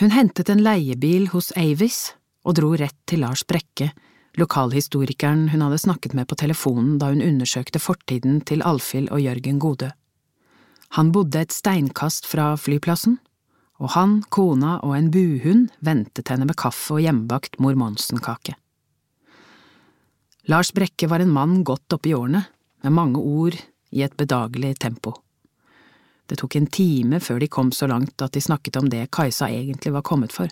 Hun hentet en leiebil hos Avis og dro rett til Lars Brekke, lokalhistorikeren hun hadde snakket med på telefonen da hun undersøkte fortiden til Alfhild og Jørgen Godø. Han bodde et steinkast fra flyplassen, og han, kona og en buhund ventet henne med kaffe og hjemmebakt mormonsenkake. Lars Brekke var en mann godt oppe i årene, med mange ord i et bedagelig tempo. Det tok en time før de kom så langt at de snakket om det Kajsa egentlig var kommet for.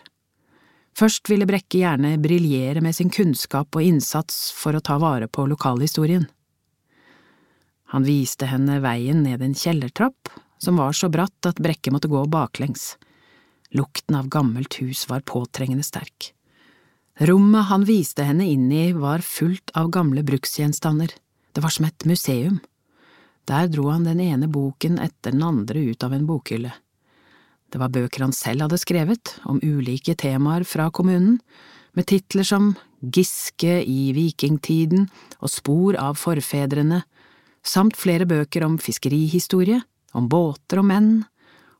Først ville Brekke gjerne briljere med sin kunnskap og innsats for å ta vare på lokalhistorien. Han viste henne veien ned en kjellertrapp som var så bratt at Brekke måtte gå baklengs. Lukten av gammelt hus var påtrengende sterk. Rommet han viste henne inn i var fullt av gamle bruksgjenstander, det var som et museum. Der dro han den ene boken etter den andre ut av en bokhylle. Det var bøker han selv hadde skrevet, om ulike temaer fra kommunen, med titler som Giske i vikingtiden og Spor av forfedrene, samt flere bøker om fiskerihistorie, om båter og menn,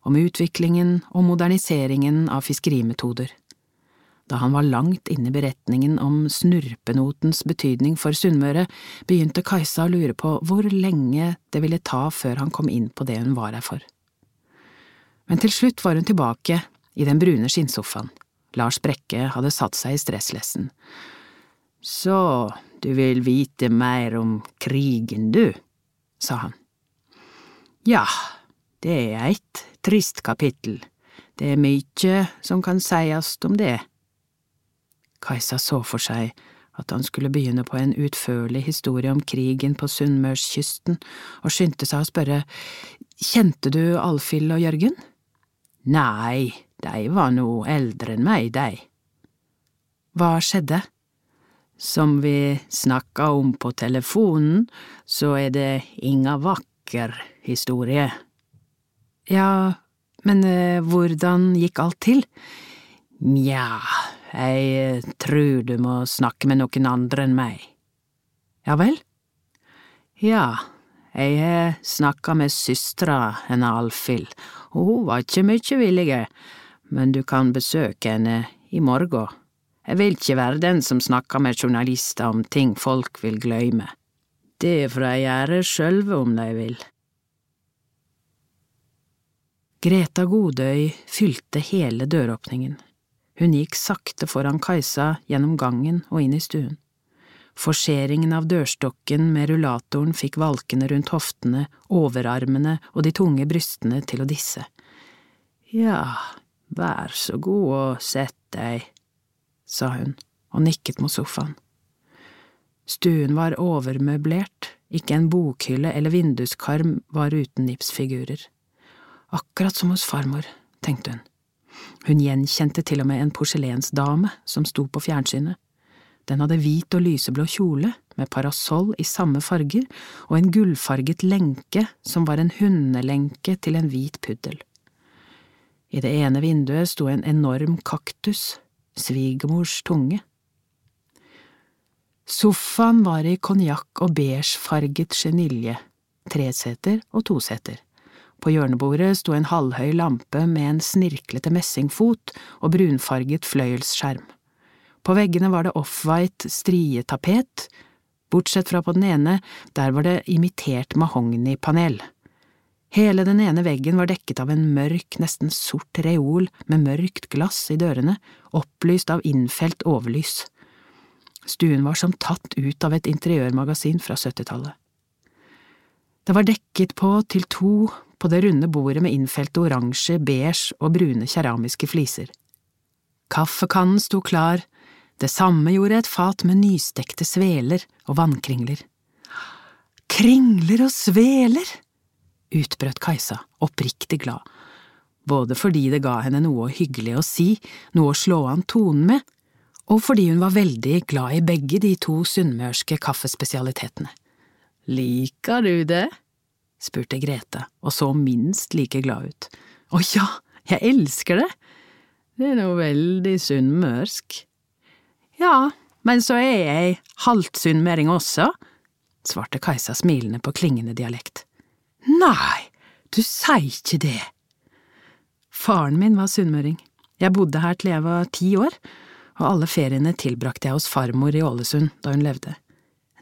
om utviklingen og moderniseringen av fiskerimetoder. Da han var langt inne i beretningen om snurpenotens betydning for Sunnmøre, begynte Kajsa å lure på hvor lenge det ville ta før han kom inn på det hun var her for men til slutt var hun tilbake i den brune skinnsofaen. Lars Brekke hadde satt seg i stresslessen. Så du vil vite mer om krigen, du, sa han. Ja, det er eit trist kapittel, det er mykje som kan seiast om det. Kajsa så for seg at han skulle begynne på en utførlig historie om krigen på Sunnmørskysten, og skyndte seg å spørre, kjente du Alfhild og Jørgen? Nei, de var no eldre enn meg, de. Hva skjedde? Som vi snakka om på telefonen, så er det inga vakker historie. Ja, men eh, hvordan gikk alt til? Nja, jeg tror du må snakke med noen andre enn meg. Ja vel? Ja, jeg har snakka med søstera hennes Alfhild, og hun var ikke mye villige, men du kan besøke henne i morgen. Jeg vil ikke være den som snakker med journalister om ting folk vil gløyme. Det får de gjøre sjølve om de vil. Greta Godøy fylte hele døråpningen. Hun gikk sakte foran Kajsa gjennom gangen og inn i stuen. Forseringen av dørstokken med rullatoren fikk valkene rundt hoftene, overarmene og de tunge brystene til å disse. Ja, vær så god og sett deg, sa hun og nikket mot sofaen. Stuen var overmøblert, ikke en bokhylle eller vinduskarm var uten nipsfigurer. Akkurat som hos farmor, tenkte hun. Hun gjenkjente til og med en porselensdame som sto på fjernsynet. Den hadde hvit og lyseblå kjole med parasoll i samme farger og en gullfarget lenke som var en hundelenke til en hvit puddel. I det ene vinduet sto en enorm kaktus, svigermors tunge. Sofaen var i konjakk og beigefarget genilje, treseter og toseter. På hjørnebordet sto en halvhøy lampe med en snirklete messingfot og brunfarget fløyelsskjerm. På veggene var det offwhite strietapet, bortsett fra på den ene, der var det imitert mahognipanel. Hele den ene veggen var dekket av en mørk, nesten sort reol med mørkt glass i dørene, opplyst av innfelt overlys. Stuen var som tatt ut av et interiørmagasin fra syttitallet. Det var dekket på til to på det runde bordet med innfelte oransje, beige og brune keramiske fliser. Kaffekannen sto klar, det samme gjorde et fat med nystekte sveler og vannkringler. Kringler og sveler! utbrøt Kajsa, oppriktig glad, både fordi det ga henne noe hyggelig å si, noe å slå an tonen med, og fordi hun var veldig glad i begge de to sunnmørske kaffespesialitetene. Liker du det? Spurte Grete, og så minst like glad ut. Å ja, jeg elsker det! Det er noe veldig sunnmørsk. Ja, men så er jeg halvt sunnmøring også, svarte Kajsa smilende på klingende dialekt. Nei, du sier ikke det. Faren min var sunnmøring. Jeg bodde her til jeg var ti år, og alle feriene tilbrakte jeg hos farmor i Ålesund da hun levde.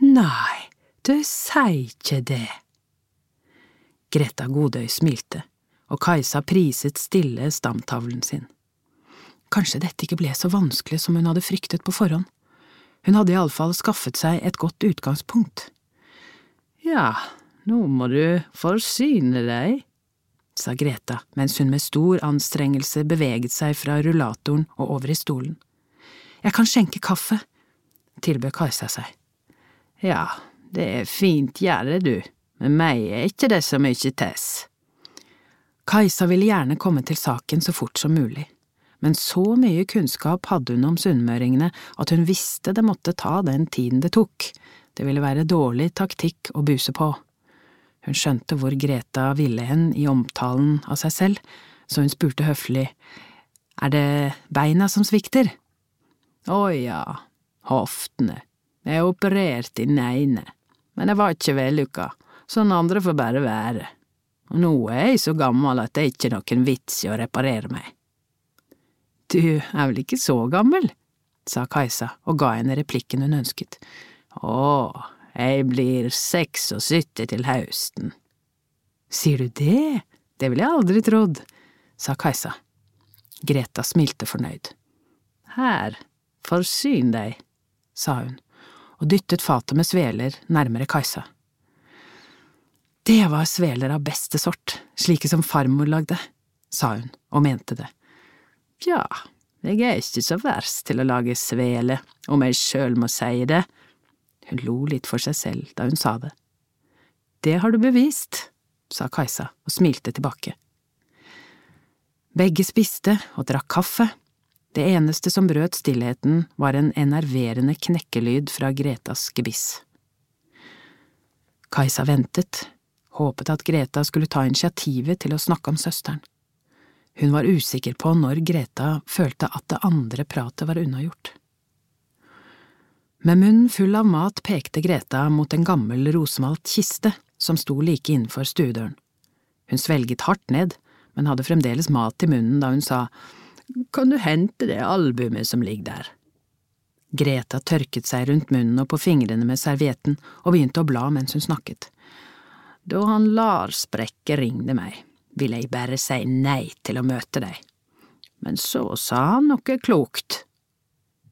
Nei, du sier ikke det. Greta Godøy smilte, og Kajsa priset stille stamtavlen sin. Kanskje dette ikke ble så vanskelig som hun hadde fryktet på forhånd. Hun hadde iallfall skaffet seg et godt utgangspunkt. Ja, nå må du forsyne deg, sa Greta mens hun med stor anstrengelse beveget seg fra rullatoren og over i stolen. Jeg kan skjenke kaffe, tilbød Kajsa seg. Ja, det er fint gjerde, du, med meg er ikke det så mye tess. Kajsa ville gjerne komme til saken så fort som mulig men så mye kunnskap hadde hun om sunnmøringene at hun visste det måtte ta den tiden det tok, det ville være dårlig taktikk å buse på. Hun skjønte hvor Greta ville hen i omtalen av seg selv, så hun spurte høflig, er det beina som svikter? Å ja, hoftene, jeg opererte operert i den ene, men jeg var ikke vellykka, sånn andre får bare være, og nå er jeg så gammel at det er ikke noen vits i å reparere meg. Du er vel ikke så gammel, sa Kajsa og ga henne replikken hun ønsket. Å, jeg blir 76 til høsten. Sier du det? Det ville jeg aldri trodd, sa Kajsa. Greta smilte fornøyd. Her, forsyn deg, sa hun og dyttet fatet med sveler nærmere Kajsa. Det var sveler av beste sort, slike som farmor lagde, sa hun og mente det. Ja, jeg er ikke så verst til å lage svele, om jeg sjøl må si det. Hun lo litt for seg selv da hun sa det. Det har du bevist, sa Kajsa og smilte tilbake. Begge spiste og drakk kaffe. Det eneste som brøt stillheten, var en enerverende knekkelyd fra Gretas gebiss. Kajsa ventet, håpet at Greta skulle ta initiativet til å snakke om søsteren. Hun var usikker på når Greta følte at det andre pratet var unnagjort. Med munnen full av mat pekte Greta mot en gammel rosemalt kiste som sto like innenfor stuedøren. Hun svelget hardt ned, men hadde fremdeles mat i munnen da hun sa Kan du hente det albumet som ligger der? Greta tørket seg rundt munnen og på fingrene med servietten og begynte å bla mens hun snakket. Da han Lars Brekke ringte meg, ville jeg bare si nei til å møte deg. Men så sa han noe klokt.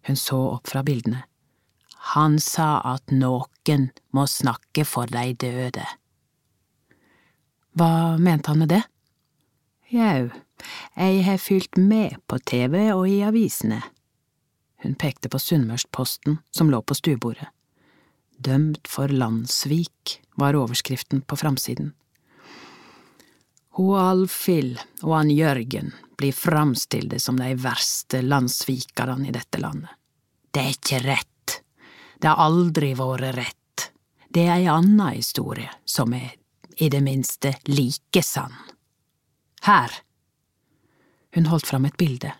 Hun så opp fra bildene. Han sa at noen må snakke for de døde. Hva mente han med det? Jau, jeg har fylt med på TV og i avisene. Hun pekte på Sunnmørsposten som lå på stuebordet. Dømt for landssvik var overskriften på framsiden. Ho Alfhild og han Jørgen blir framstilte som de verste landssvikerne i dette landet. Det er ikke rett. Det har aldri vært rett. Det er ei anna historie som er i det minste like sann. Her. Hun holdt fram et bilde.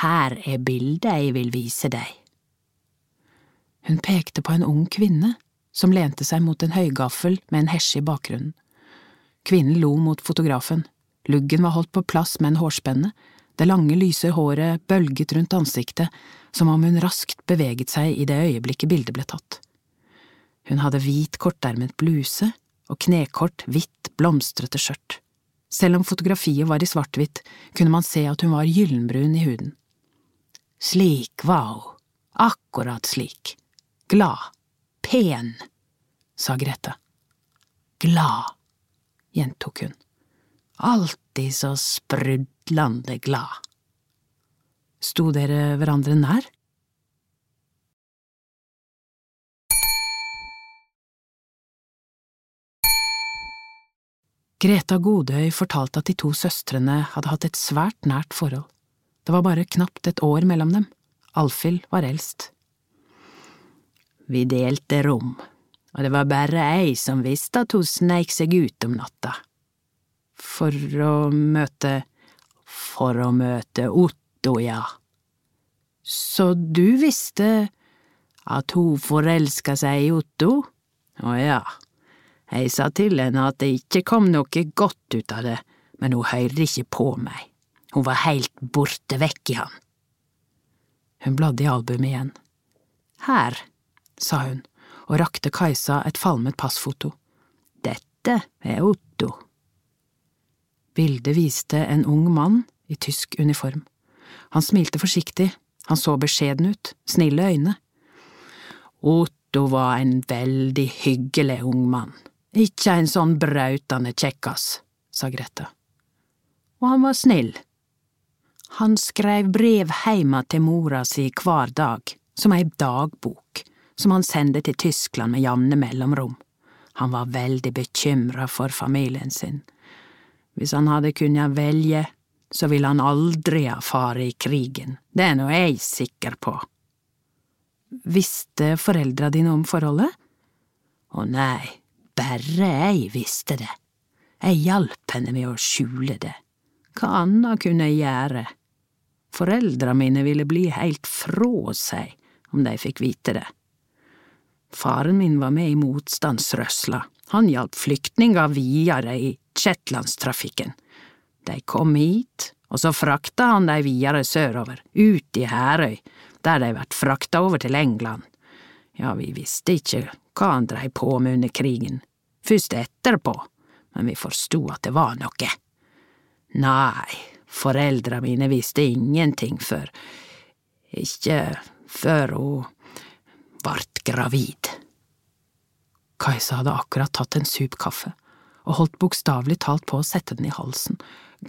Her er bildet jeg vil vise deg. Hun pekte på en ung kvinne som lente seg mot en høygaffel med en hesje i bakgrunnen. Kvinnen lo mot fotografen. Luggen var holdt på plass med en hårspenne, det lange, lyse håret bølget rundt ansiktet, som om hun raskt beveget seg i det øyeblikket bildet ble tatt. Hun hadde hvit, kortermet bluse og knekort, hvitt, blomstrete skjørt. Selv om fotografiet var i svart-hvitt, kunne man se at hun var gyllenbrun i huden. Slik wow, akkurat slik, glad, pen, sa Grete. Glad gjentok hun. Alltid så sprudlande glad. Sto dere hverandre nær? Greta Godøy fortalte at de to søstrene hadde hatt et svært nært forhold. Det var bare knapt et år mellom dem. Alfhild var eldst. Vi delte rom, og det var bare ei som visste at hun sneik seg ut om natta. For å møte… For å møte Otto, ja. Så du visste at hun forelska seg i Otto? Å ja, jeg sa til henne at det ikke kom noe godt ut av det, men hun hørte ikke på meg. Hun var heilt borte vekk i han. Hun bladde i albumet igjen. Her, sa hun og rakte Kajsa et falmet passfoto. Dette er Otto. Bildet viste en ung mann i tysk uniform. Han smilte forsiktig, han så beskjeden ut, snille øyne. Otto var en veldig hyggelig ung mann, ikke en sånn brautende kjekkas, sa Grete. Og han var snill. Han skrev brev heima til mora si hver dag, som ei dagbok som han sendte til Tyskland med jevne mellomrom. Han var veldig bekymra for familien sin. Hvis han hadde kunnet velge, så ville han aldri ha fare i krigen, det er nå jeg sikker på. Visste foreldra dine om forholdet? Å nei, bare jeg visste det. Jeg hjalp henne med å skjule det. Hva annet kunne jeg gjøre? Foreldra mine ville bli helt fra seg om de fikk vite det. Faren min var med i motstandsrørsla, han hjalp flyktninger videre i shetlandstrafikken. De kom hit, og så frakta han de videre sørover, ut i Herøy, der de vart frakta over til England. Ja, vi visste ikke hva han dreiv på med under krigen, først etterpå, men vi forsto at det var noe. Nei, foreldra mine visste ingenting før… ikke før hun vart gravid. Kajsa hadde akkurat tatt en sup kaffe og holdt bokstavelig talt på å sette den i halsen.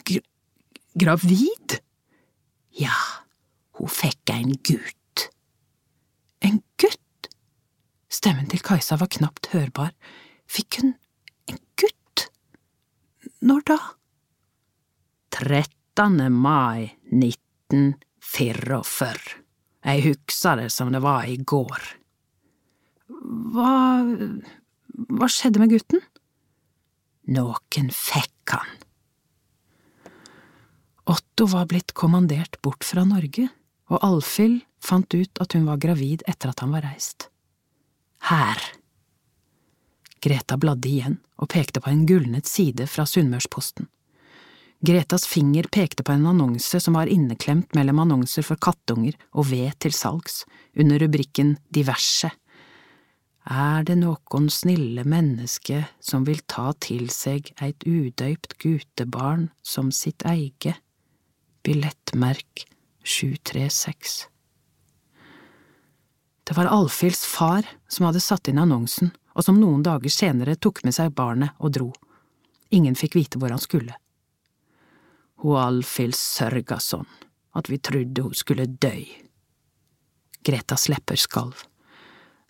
G gravid? Ja, hun fikk en gutt. En gutt? Stemmen til Kajsa var knapt hørbar. Fikk hun en gutt? Når da? 13. mai 1944. Jeg husker det som det var i går. Hva… hva skjedde med gutten? Noen fikk han. Otto var blitt kommandert bort fra Norge, og Alfhild fant ut at hun var gravid etter at han var reist. Her. Greta bladde igjen og pekte på en gulnet side fra Sunnmørsposten. Gretas finger pekte på en annonse som var inneklemt mellom annonser for kattunger og ved til salgs, under rubrikken Diverse. Er det noen snille menneske som vil ta til seg eit udøypt gutebarn som sitt eige? Billettmerk 736 Det var Alfhilds far som hadde satt inn annonsen, og som noen dager senere tok med seg barnet og dro. Ingen fikk vite hvor han skulle. Hun Alfhild sørga sånn at vi trodde hun skulle døy. Gretas lepper skalv.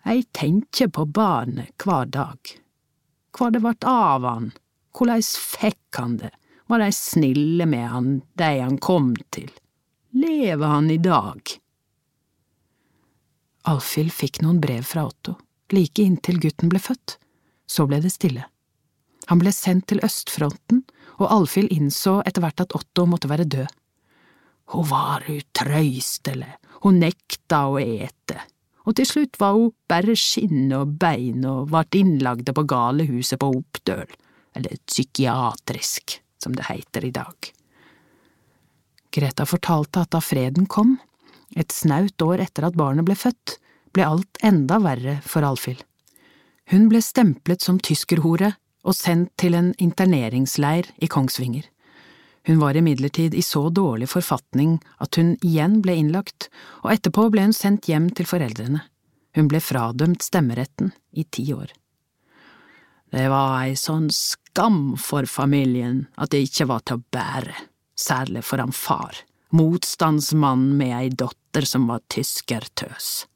Jeg tenker på barnet hver dag. Hva det vart av han, korleis fikk han det, var de snille med han, de han kom til, lever han i dag? Alfhild fikk noen brev fra Otto, like inntil gutten ble født, så ble det stille. Han ble sendt til østfronten, og Alfhild innså etter hvert at Otto måtte være død. Hun var utrøystelig, hun nekta å ete, og til slutt var hun bare skinn og bein og vart innlagde på galehuset på Oppdøl, eller psykiatrisk, som det heiter i dag. Greta fortalte at da freden kom, et snaut år etter at barnet ble født, ble alt enda verre for Alfhild. Hun ble stemplet som tyskerhore og sendt til en interneringsleir i Kongsvinger. Hun var imidlertid i så dårlig forfatning at hun igjen ble innlagt, og etterpå ble hun sendt hjem til foreldrene. Hun ble fradømt stemmeretten i ti år. Det var ei sånn skam for familien at det ikke var til å bære, særlig for han far, motstandsmann med ei dotter som var tyskertøs.